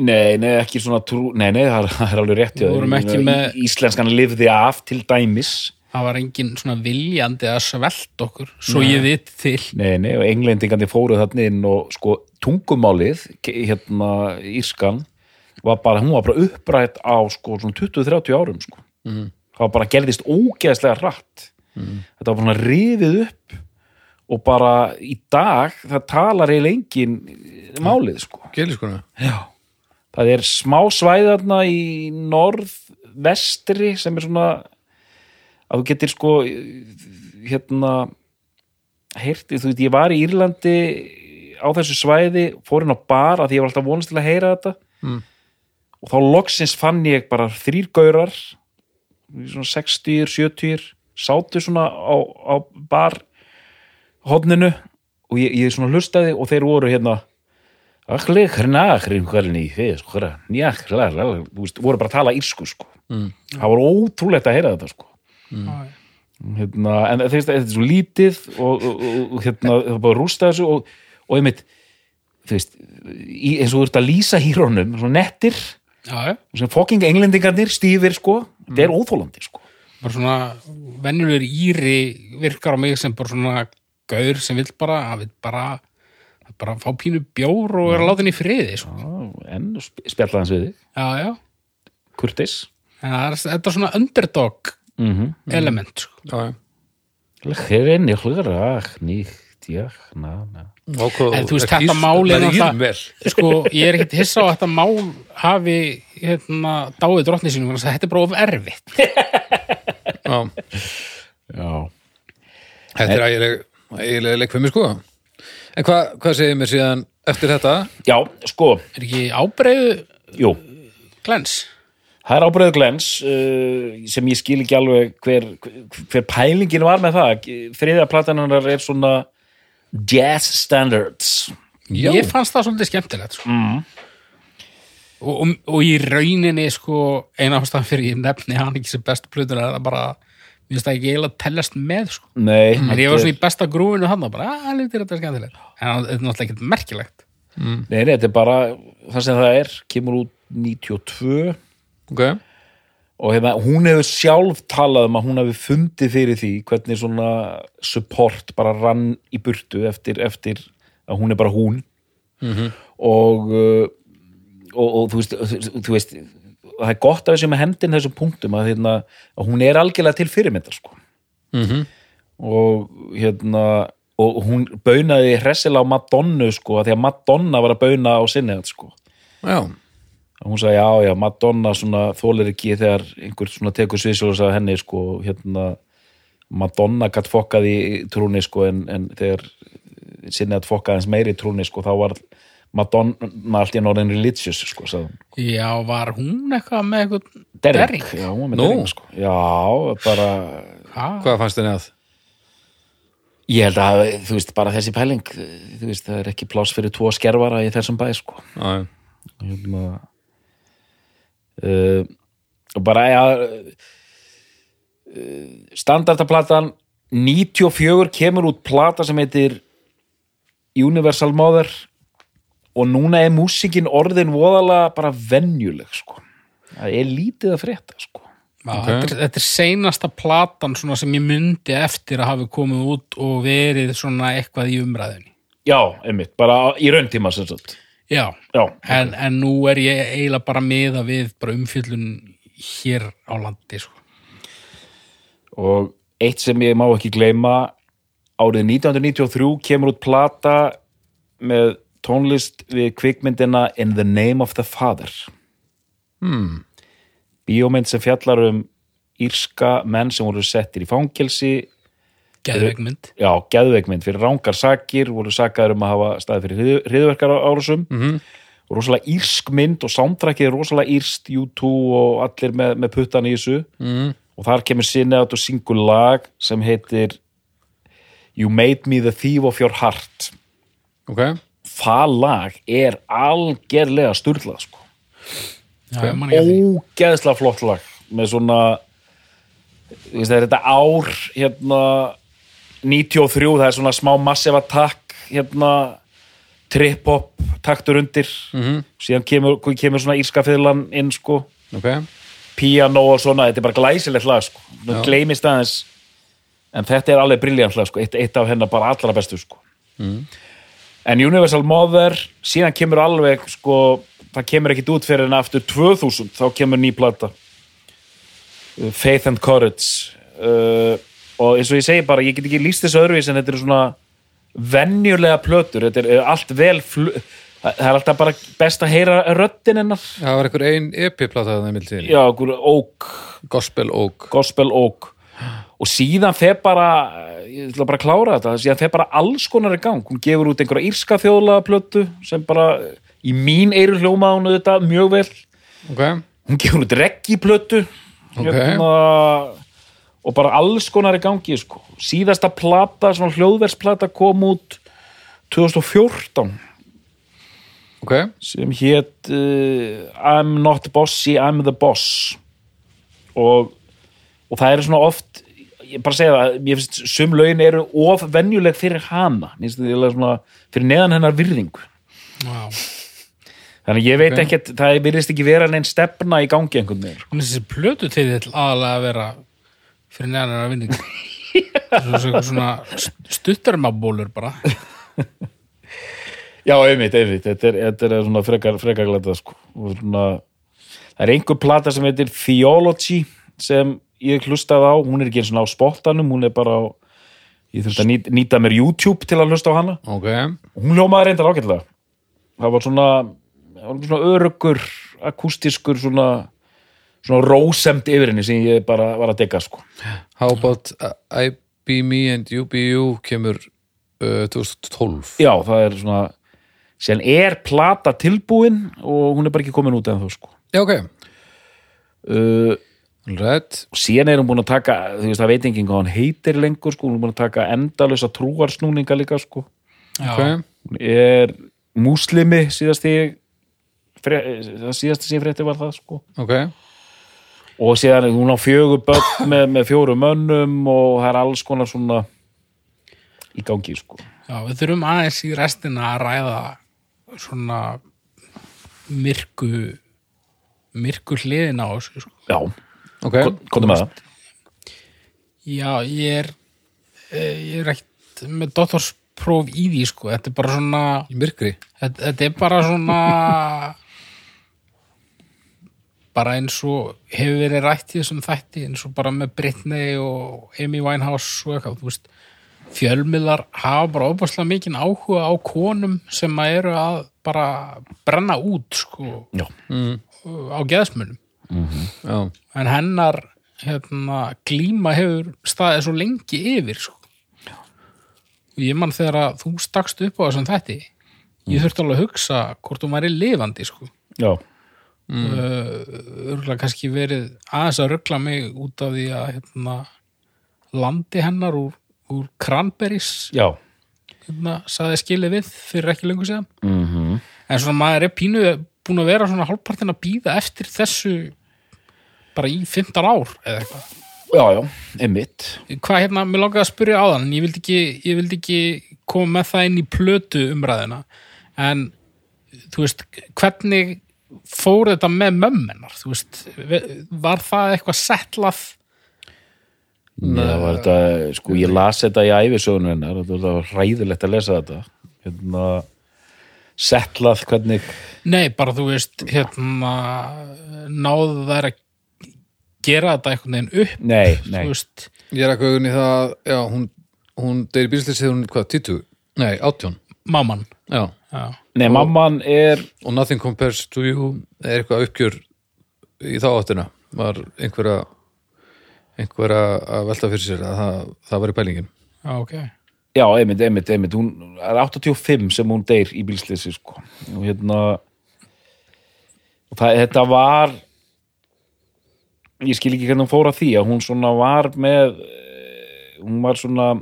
Nei, nei, ekki svona trú, nei, nei, það er, það er alveg rétt Við vorum ekki með- Íslenskan lifði af til dæmis. Það var engin svona viljandi að svelt okkur svo ég vit til. Nei, nei, og englendingandi fóru þarna inn og sko tungumálið, ke- hérna Írskan, var bara, hún var bara upprætt á sko svona 20-30 árum sko. Mhm það bara gerðist ógeðslega hratt mm. þetta var bara rifið upp og bara í dag það talar eiginlega engin málið sko Geliskona. já Það er smá svæðarna í norð-vestri sem er svona að þú getur sko hérna heyrti, þú veit ég var í Írlandi á þessu svæði, fórin á bar að því ég var alltaf vonast til að heyra þetta mm. og þá loksins fann ég bara þrýrgaurar 60-70 -er, sátu svona á, á barhodninu og ég, ég svona hlustaði og þeir voru hérna allir hrnaðakrinn hvernig þið sko voru bara að tala írsku sko mm. það var ótrúlegt að heyra þetta sko mm. hérna, en þeir, þetta er svo lítið og, og, og hérna, það er bara rústað þessu og, og ég mitt veist, í, eins og þú ert að lýsa hírónum svona nettir já, já. sem fokking englendingarnir stýðir sko þetta er óþólandi sko. Bara svona venjulegur íri virkar á mig sem bara svona gaur sem vill bara, hann vill bara bara fá pínu bjór og er að láta henni í friði sko. Já, en sp- spjalla hans við þig, já, já, kurtis en það er, þetta er svona underdog mm element sko. Já, já. Hrein, ég hlugar, nýtt, já, na, na Ákvað, En þú veist, þetta mál náttúrulega- írum vel. Sko, ég er ekkert hissa á að þetta mál hafi hérna, dáið drottni sínum þannig að þetta er bara of erfitt. Já, Já, þetta er ægileg ægileg leikfumi sko. En hvað, hvað segir mér síðan eftir þetta? já, sko, er ekki ábreyðu jú. glens? Það er ábreið glens uh, sem ég skil ekki alveg hver, hver pælingin var með það. Þriðja platanar er svona jazz standards. Já, ég fannst það svolítið skemmtilegt sko. mm. og, og, og í rauninni sko, eina ástæðan fyrir ég nefni hann ekki sem bestu plötur er það bara mér finnst það ekki eiginlega tellast með sko. Nei, en ég þetta var svona í besta grúinu hann og bara, að, lítið þetta er skemmtilegt. En það er náttúrulega ekkert merkilegt. Nei, nei, þetta er bara það sem það er, kemur út 92 ok og hérna, hún hefur sjálf talað um að hún hefur fundið fyrir því hvernig svona support bara rann í burtu eftir, eftir að hún er bara hún og, uh, og og þú veist, þú, veist það er gott að þessu með hendin þessum punktum að, hérna, að hún er algjörlega til fyrirmyndar sko. Mhm. og hérna og hún baunaði hressilega á Madonnu sko, því að Madonna var að bauna á sinni sko Já, hún sagði já, já, Madonna svona þólir ekki þegar einhver svona tekur sviðsjóðs af henni sko, hérna Madonna gatt fokkað í trúni sko, en, en þegar sinni að fokka aðeins meiri í trúni sko, þá var Madonna allt í norðin religious sko, já, var hún eitthvað með eitthvað Derring, Derring? já, hún var með Nú. derring sko. já, bara ha, hvað fannst þenni að? ég held að, þú veist, bara þessi pæling þú veist, það er ekki pláss fyrir tvo skerfara í þessum bæ, sko Já, já. hérna uh, og bara ja, uh, standardaplatan 94 kemur út plata sem heitir Universal Mother og núna er músikin orðin voðalega bara venjuleg sko. það er lítið að frétta sko. Já, þetta, er, þetta er seinasta platan svona sem ég myndi eftir að hafi komið út og verið svona eitthvað í umræðinni já, einmitt, bara í rauntíma sem sagt já, já, en, en nú er ég eiginlega bara meða við bara umfjöllun hér á landi sko. og eitt sem ég má ekki gleyma árið 1993 kemur út plata með tónlist við kvikmyndina In the Name of the Father hmm. bíómynd sem fjallar um írska menn sem voru settir í fangelsi geðveikmynd. Já, geðveikmynd. Fyrir rángar sakir voru sakaður um að hafa staði fyrir hriðverkar árásum mm -hmm. og rosalega írsk mynd og soundtrackið er rosalega írst U2 og allir með, með puttan í þessu. Mm. og þar kemur sinni átt og syngur lag sem heitir You Made Me the Thief of Your Heart. Ok. Það lag er algerlega sturlað sko. Því. ógeðslega flott lag með svona það er þetta ár hérna 93, það er svona smá massive attack hérna trip-hop taktur undir. -hmm. síðan kemur, kemur svona írska fiðlan inn sko, ok, piano og svona þetta er bara glæsilegt lag sko. Nú gleymist aðeins en þetta er alveg briljant lag sko, eitt, eitt af hennar bara allra bestu sko. En Universal Mother síðan kemur alveg sko það kemur ekkit út fyrir en aftur 2000 þá kemur ný plata. Uh, Faith and Courage uh, og eins og ég segi bara ég get ekki líst þessu öðruvís en þetta eru svona venjulega plötur. Þetta er er allt vel það er alltaf bara best að heyra röddin hennar. Það var einhver ein EP-plata það mildin, já, einhver Oak, Gospel Gospel Oak. Og síðan fer bara ég ætla bara að klára þetta, síðan fer bara alls konar í gang, hún gefur út einhverja írska þjóðlega plötu sem bara í mín eiru hljóma hún þetta mjög vel. Ok, hún gefur út reggi plötu. Ok. hérna, og bara alls konar í gangi sko. síðasta plata, svona hljóðversplata kom út 2014 ok, sem hét uh, I'm not bossy, I'm the boss og, og það er svona oft ég bara segja það, ég finnst sum lögin eru of venjuleg fyrir hana svona fyrir neðan hennar virðingu Já. þannig ég veit Ok. ekkert, það virðist ekki vera neinn stefna í gangi einhvern veginn er þessi plötu til þill aðalega að vera fyrir neðanar að vinningu Svo, svo, svona stuttarmabólur bara. Já, einmitt, einmitt, þetta er, þetta er svona frekar, frekar glæta sko. svona það er einhver plata sem heitir Theology sem ég hlustaði á, hún er ekki eins og á spottanum, hún er bara á ég þurfti að nýta, nýta mér YouTube til að hlusta á hana. Ok. Og hún hljómaði reyndar ágætlega. Það var svona, svona örugur akústiskur svona svona rósemt yfir henni sem ég bara var að degga sko. How about I be me and you be you kemur uh, 2012 já, það er svona síðan er plata tilbúin og hún er bara ekki komin út en þó sko. Já, ok, uh, rætt og síðan er hún búin að taka þú veist, það veit enginn hvað hann heitir lengur sko, hún er búin að taka endalösa trúarsnúninga líka sko, Já, Ok, hún er múslimi síðast fre, það síðast sem ég frétti var það sko. Ok og síðan er hún á fjögur börn með, með fjórum mönnum og það er alls konar svona í gangi sko. Já, við þurfum aðeins í restina að ræða svona myrku myrku hliðin á þessu sko. já, Ok, komum með það. Já, ég er eh, ég er ekkert með doktorspróf í því sko, þetta er bara svona í myrkri? Þetta, þetta er bara svona bara eins og hefur verið rætt í þessum þætti eins og bara með Britney og Amy Winehouse og eitthvað, þú veist. Fjölmiðlar hafa bara óbærslega mikinn áhuga á konum sem að eru að bara brenna út sko já, á geðsmunum. Já, en hennar hérna, glíma hefur staðið svo lengi yfir sko. og ég mann þegar að þú stakst upp á þessum þætti ég þurfti alveg að hugsa hvort hún væri lifandi sko. já, mm. örgulega kannski verið aðeins að ruggla mig út af því að hérna, landi hennar úr, úr Cranberries já. hérna, saði skilið við fyrir ekki lengur síðan. Mm en svona maður er pínu búin að vera svona hálfpartin að býða eftir þessu bara í 15 ár eða eitthvað. Já, já, einmitt. Hvað hérna, mér langaði að spyrja á þann ég vildi ekki, ég vildi ekki koma með það inn í plötu umræðina en þú veist, hvernig fór þetta með mömmennar þú veist, ve- var það eitthvað settlað? Nei, það var þetta, sko, ég las þetta í æfisögunum hennar, þetta var hræðilegt að lesa þetta. Hérna settlað hvernig nei, bara þú veist, hérna náðu þær að gera þetta einhvern veginn upp nei, nei, ég er að augun í það Já, hún, hún deyri bílslýsið hún, hvað, 20? Nei, 18 mamman. Já, nei, mamman er og Nothing Compares to You er eitthvað uppgjör í þá áttina. Var einhverja einhverja að velta fyrir sér að það, það var í pælingin. Já, ok. Já, einmitt, einmitt, einmitt. Hún er 85 sem hún deyr í bílsleysi sko, og hérna og það, þetta var ég skil ekki hvernig hún fór að því að hún svona var með eh, hún var svona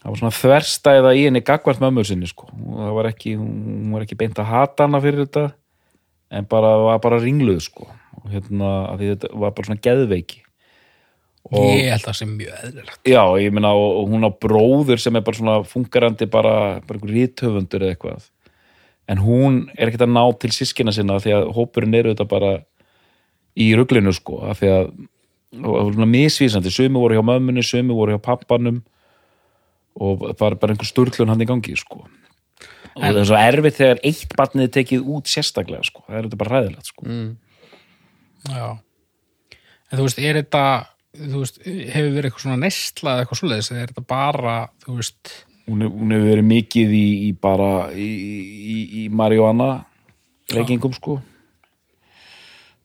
það var svona þverstæða í henni gagvart mömmu sinni sko. Og það var ekki, hún var ekki beint að hata hana fyrir þetta en bara var bara ringluð sko. Og hérna að þetta var bara svona geðveiki. Og- ég held að það sé mjög eðlilegt. Já, ég meina og, og hún á bróður sem er bara svona fungerandi bara, bara einhver ríthöfundur eða eitthvað. En hún er ekkert að ná til sískina sinna því að hópurinn eru þetta bara í ruglinu sko af því að og, og svona misvísandi, sumi voru hjá mömmunni sumi voru hjá pappanum og var bara einhver sturlun hann í gangi sko. Og það er svo erfitt þegar eitt barnið er tekið út sérstaklega sko, það er þetta bara ræðilegt sko. Já. En þú veist, er þetta þú veist, hefur verið eitthvað svona neysla eða eitthvað svoleiðis, eða er þetta bara þú veist, hún, hef- hún hefur verið mikið í, í bara í, í, í marihuana reykingum sko.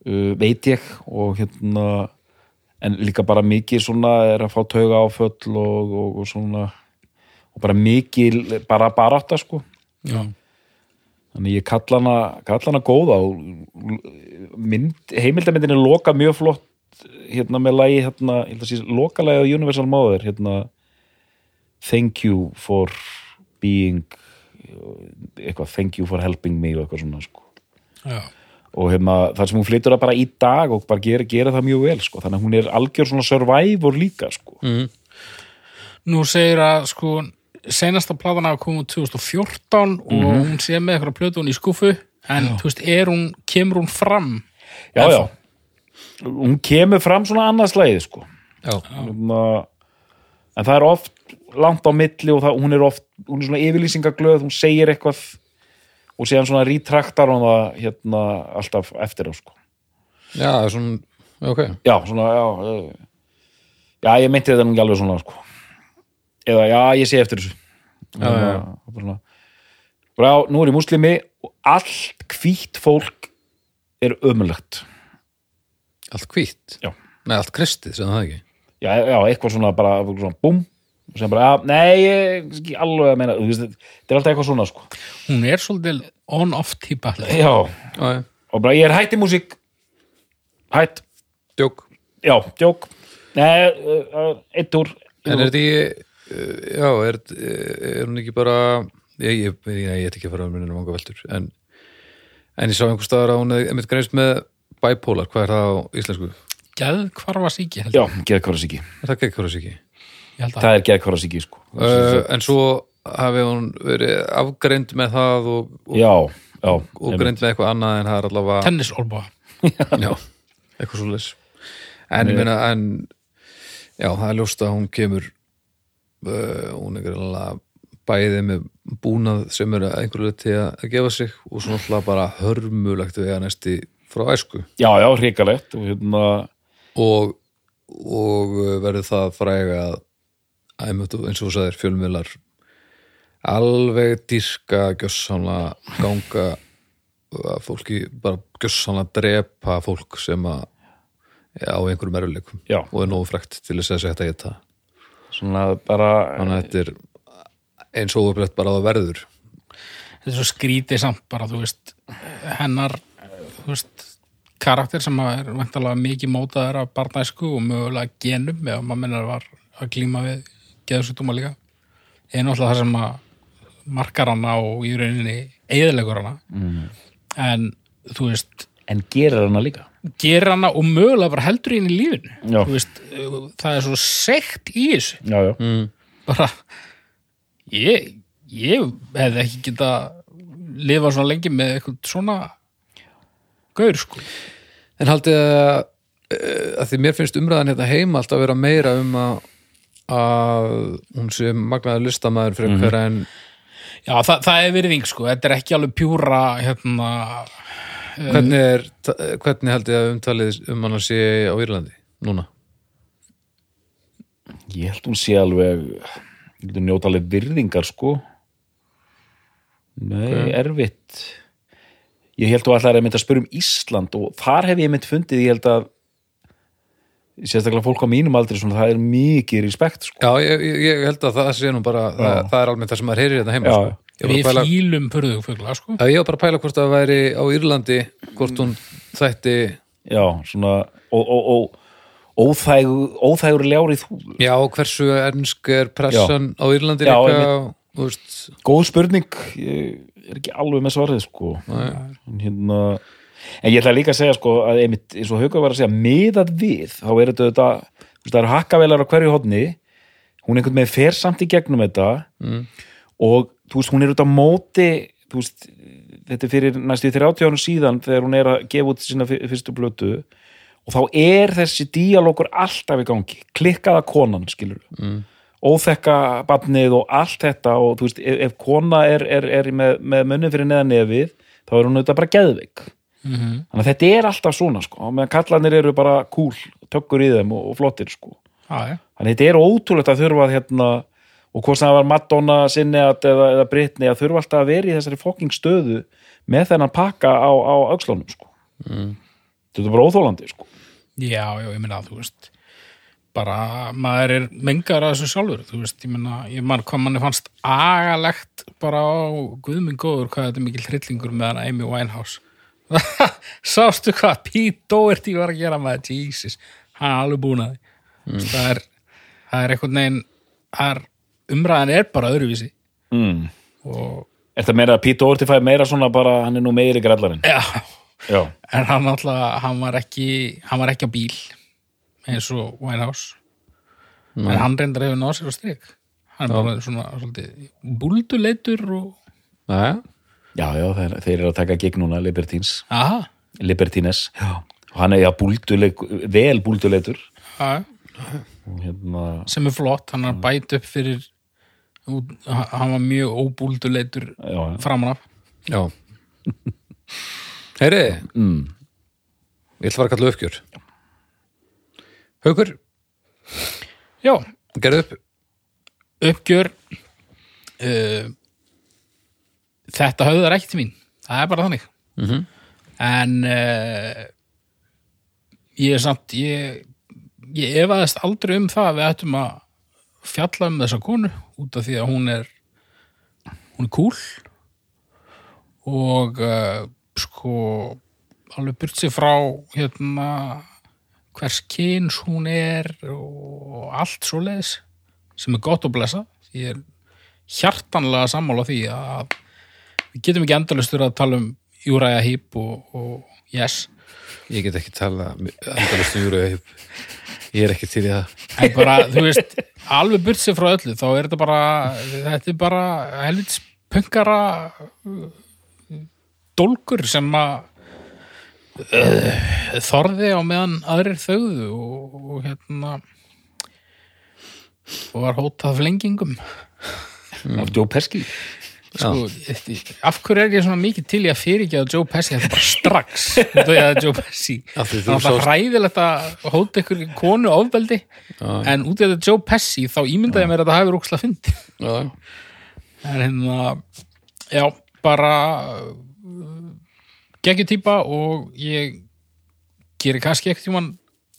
Uh, veit ég og hérna en líka bara mikið svona er að fá tauga áföll og, og, og svona og bara mikið bara barátta sko já, þannig ég kalla hana, kalla hana góða og mynd, heimildamindin er loka mjög flott hérna með lagi hérna, ég held að sé lokalagi á Universal Mother hérna Thank you for being eitthvað thank you for helping me og eitthvað svona sko. Já. og hérna, þar sem hún flytur það bara í dag og bara gera, gera það mjög vel sko. þannig að hún er algjör svona survivor líka sko. Nú segir að sko senasta platan hafa komið 2014 og hún sé með eitthvað plötun í skúfu en þú veist, er hún, kemur hún fram já, já hún kemur fram svona annað slæði sko. Já, hérna, en það er oft langt á milli og það, hún er oft hún er svona yfirlýsingaglöð, hún segir eitthvað og síðan svona rítraktar hún það hérna alltaf eftir á sko. já, það er svona, ok já, svona, já já, ég meinti þetta nú ekki alveg svona sko. Eða, já, ég sé eftir þessu. Já, já, já. Bara nú er ég múslimi og allt hvítt fólk er ömulegt Allt hvítt? Já. Nei, allt kristið, sem það ekki? Já, já, eitthvað svona bara svona búm sem bara, já, nei, ég ekki alveg að meina, þetta er alltaf eitthvað svona sko. hún er svolítið on-off típa já, og bara ég er hætt í músík. Hætt, djók. Já, djók. Nei, uh, uh, eitt úr. En er þetta uh, já, er, er hún ekki bara ég, ég, ég, ég ætti ekki að fara að minna manga veltur en, en ég sá einhver staðar að hún er einmitt greinst með bipolar, hvað er það á íslensku? geðkvarfa síki held já, ég. geðkvarasíki, Er það að það er geðkvarasíki sko. Uh, en svo hafi hún verið afgreind með það og, og, já, já og greind með eitthvað annað en það er allavega tennisolbúa já, eitthvað svo leys en ég meina, en já, það er ljóst að hún kemur hún er greinlega bæði með búnað sem er að einhverju til að gefa sig og svona alltaf bara hörmulegt við að næsti frá æsku. Já, já, hrikalegt og hérna, og, og uh, verður það fræga að æmjötu, eins og þú sagðir fjölmiðlar alveg dýrka gjössanlega ganga að fólki bara gjössanlega drepa fólk sem að á einhverjum erfileikum og er nógu frekt til þess að segja þetta svona bara þannig að þetta er eins og upprætt bara að það verður. Þetta er svo skrítið samt bara þú veist hennar þú veist karakter sem að er vantalega mikið mótaður af barnæsku og mögulega genum ef maður minnur var að glíma við geðsutúma líka er náttúrulega það sem að markar hana og í rauninni eðilegur hana. Mm. en þú veist en gerir hana líka gerir hana og mögulega bara heldur í henni í lífinu. Veist, það er svo sekt í þessu. Já, já, mm. bara ég, ég hefði ekki geta lifa svona lengi með eitthvað svona gaur sko. En haldið að, eh, að því mér finnst umræðan hérna heima alltaf að vera meira um að að hún sé magnaður listamaður fyrir hver en já það, það er virðing sko, þetta er ekki alveg pjúra hérna hvernig er hvernig haldið að umtalið um hann að sé á Írlandi núna? ég held hún sé alveg ég hún njóta alveg virðingar sko nei, erfitt ég held þú allar að mynda að spura um Ísland og þar hef ég mynd fundið ég held að sérstaklega fólk á mínum aldrei svona, það er mikið respekt sko. Já, ég, ég, ég held að það sé nú bara það, það er alveg það sem maður heyrir hérna heima Já. sko. Við pæla, fílum purðugfugla sko. Já, ég var bara að pæla hvort það væri á Írlandi hvort hún þætti já, svona og, og, og óþægur, óþægur ljári þú. Já, hversu ernsk er pressan á Írlandi Já, þú veist, góð spurning ég er ekki alveg með svarið sko. En, hérna, en ég ætla líka að segja sko að einmitt, eins og Haukur var að segja miðað við, þá er þetta þetta, þú veist, það eru hakkavelar á hverju hodni hún einhvern veginn fer samt í gegnum þetta. Mm. Og þú veist, hún er út á móti þú veist, þetta er fyrir næstu 30 árum síðan þegar hún er að gefa út sína fyr- fyrstu blötu og þá er þessi díalókur alltaf í gangi klikkaða konan, skilur mm. óþekka barnið og allt þetta og þú veist, ef, ef kona er, er, er með, með munni fyrir neðan nefið þá er hún auðvitað bara geðveik Mhm. þannig að þetta er alltaf svona sko, og meðan kallarnir eru bara cool, tökkur í þeim og, og flottir sko já, já. þannig að þetta er ótrúlegt að þurfa að hérna, og hvort það var Madonna, Sinneat eða, eða Britney að þurfa alltaf að vera í þessari fokking stöðu með þennan pakka á, á aukslánum sko. þetta er bara óþólandi sko. já, já, ég meina þú veist bara maður er mengar að þessu sjálfur þú veist, ég meina, ég man hvað manni fannst agalegt bara á guðminn góður hvað þetta er mikil hryllingur með hana Amy Winehouse. Sástu hvað Pete Doherty var að gera með Jesus, hann er alveg búin að því. Það er það er einhvern veginn það er, umræðan er bara öðruvísi mm. og Er það meira að Pete Doherty fæði meira svona bara, hann er nú meiri grallarinn? já, Já. en hann alltaf hann var ekki, hann var ekki á bíl eins og Winehouse en hann reyndar hefur náð sér á strik hann er bara svona svolítið búlduleitur og Næja, Já, já, þeir, þeir eru að taka gig núna, Libertines. aha, Libertines. Já. Og hann er, já, búlduleik, vel búlduleitur. aha, Og hérna, sem er flott hann er að bæta upp fyrir hann var mjög óbúlduleitur já, já. framan af. Já. Heyri, Mm. ég ætla að fara að kalla uppgjör. Haukur, já, gerðu upp. Uppgjör uh, þetta höfðar ekki til mín. Það er bara þannig. Mhm. en uh, ég er samt ég, ég efaðist aldrei um það að við ættum að fjalla um þessa konu út af því að hún er hún er cool og uh, sko alveg burt sér frá hérna hvers kyns hún er og allt svoleiðis sem er gott að blessa. Ég er hjartanlega sammála því að við getum ekki endalustur að tala um Júræja Hýp og, og Yes. Ég get ekki tala endalist um júru Ég er ekki til í það en bara, þú veist, alveg burt sér frá öllu þá er þetta bara þetta er bara helvits punkara dólgur sem að uh, þorði á meðan aðrir þauðu og, og hérna og var hótað flengingum af Joe Pesci. Sko, af hverju er ég svona mikið til í að fyrirgeða Joe Pesci? Þetta bara strax það er sást- hræðilegt að hóta ykkur konu ofbeldi. En út í þetta Joe Pesci þá ímyndaði ég mér að það hafi rúksla fyndi Já, en hérna já, bara uh, geggjutýpa og ég gerir kannski ekkert tímann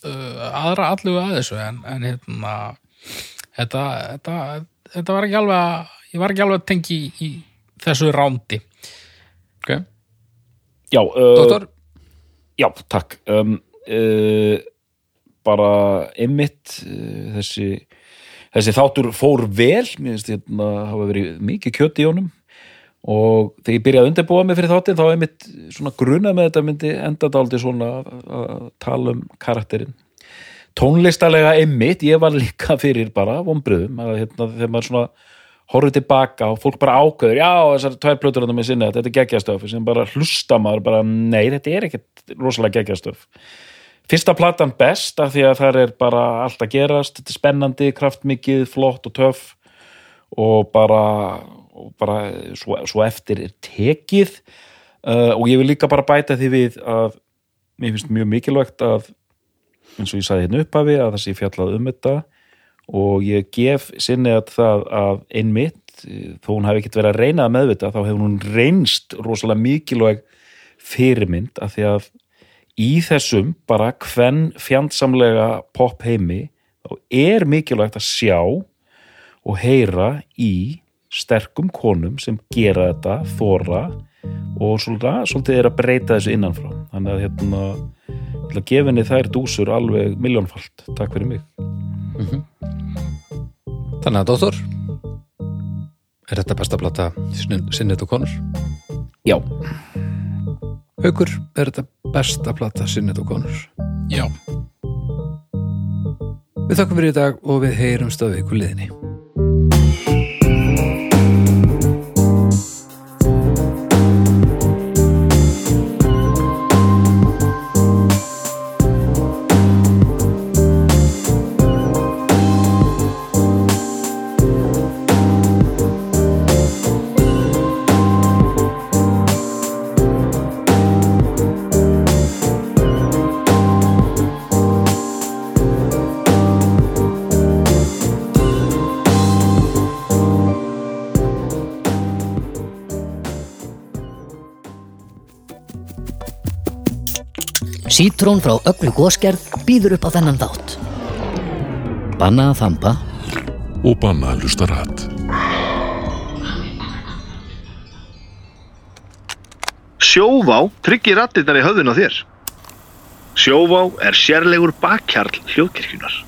uh, aðra allugu að þessu en, en hérna þetta, þetta, þetta var ekki alveg að ég var ekki alveg að tengi í, í þessu rándi. Ok. Já, uh, Já, takk. Um, uh, bara einmitt uh, þessi, þessi þáttur fór vel, mér finnst hérna hafa verið mikið kjöt í honum. Og þegar ég byrjaði að undirbúa mig fyrir þáttin þá einmitt svona grunað með þetta myndi enda dálítið svona að- tala um karakterinn. Tónlistalega einmitt, ég var líka fyrir bara vombriðum að hérna þegar maður svona horfið tilbaka og fólk bara ákveður já, þessar tvær plötur með sinni, þetta er geggjastöf sem bara hlusta maður bara, nei, þetta er ekkert rosalega geggjastöf fyrsta platan best af því að það er bara allt að gerast, þetta er spennandi, kraftmikið flott og töff og bara, og bara svo, svo eftir er tekið. Uh, og ég vil líka bara bæta því við að mér finnst mjög mikilvægt að eins og ég sagði hérna upphafi að það sé fjallað um þetta og ég gef sinni að það að einmitt, þó hún hafi ekkert verið að reyna að meðvita, þá hefur hún reynst rosalega mikilvæg fyrirmynd af því að í þessum bara hvern fjandsamlega pop heimi þá er mikilvægt að sjá og heyra í sterkum konum sem gera þetta, þóra og svolítið, svolítið er að breyta þessu innanfrá. Þannig að hérna ætla að gefa henni þær dúsur alveg miljónfalt, takk fyrir mig. Þannig að Doktor Er þetta besta plata Sinnet og konur? Já, Haukur, er þetta besta plata Sinnet og konur? já, Við þakkum fyrir í dag og við heyrum stöðu ykkur Sítrón frá öllu góskerð býður upp á þennan þátt. Banna að þampa og banna að hlusta rætt. Sjóvá tryggir rattirnar í höfðun á þér. Sjóvá er sérlegur bakkjarl hljóðkirkjunar.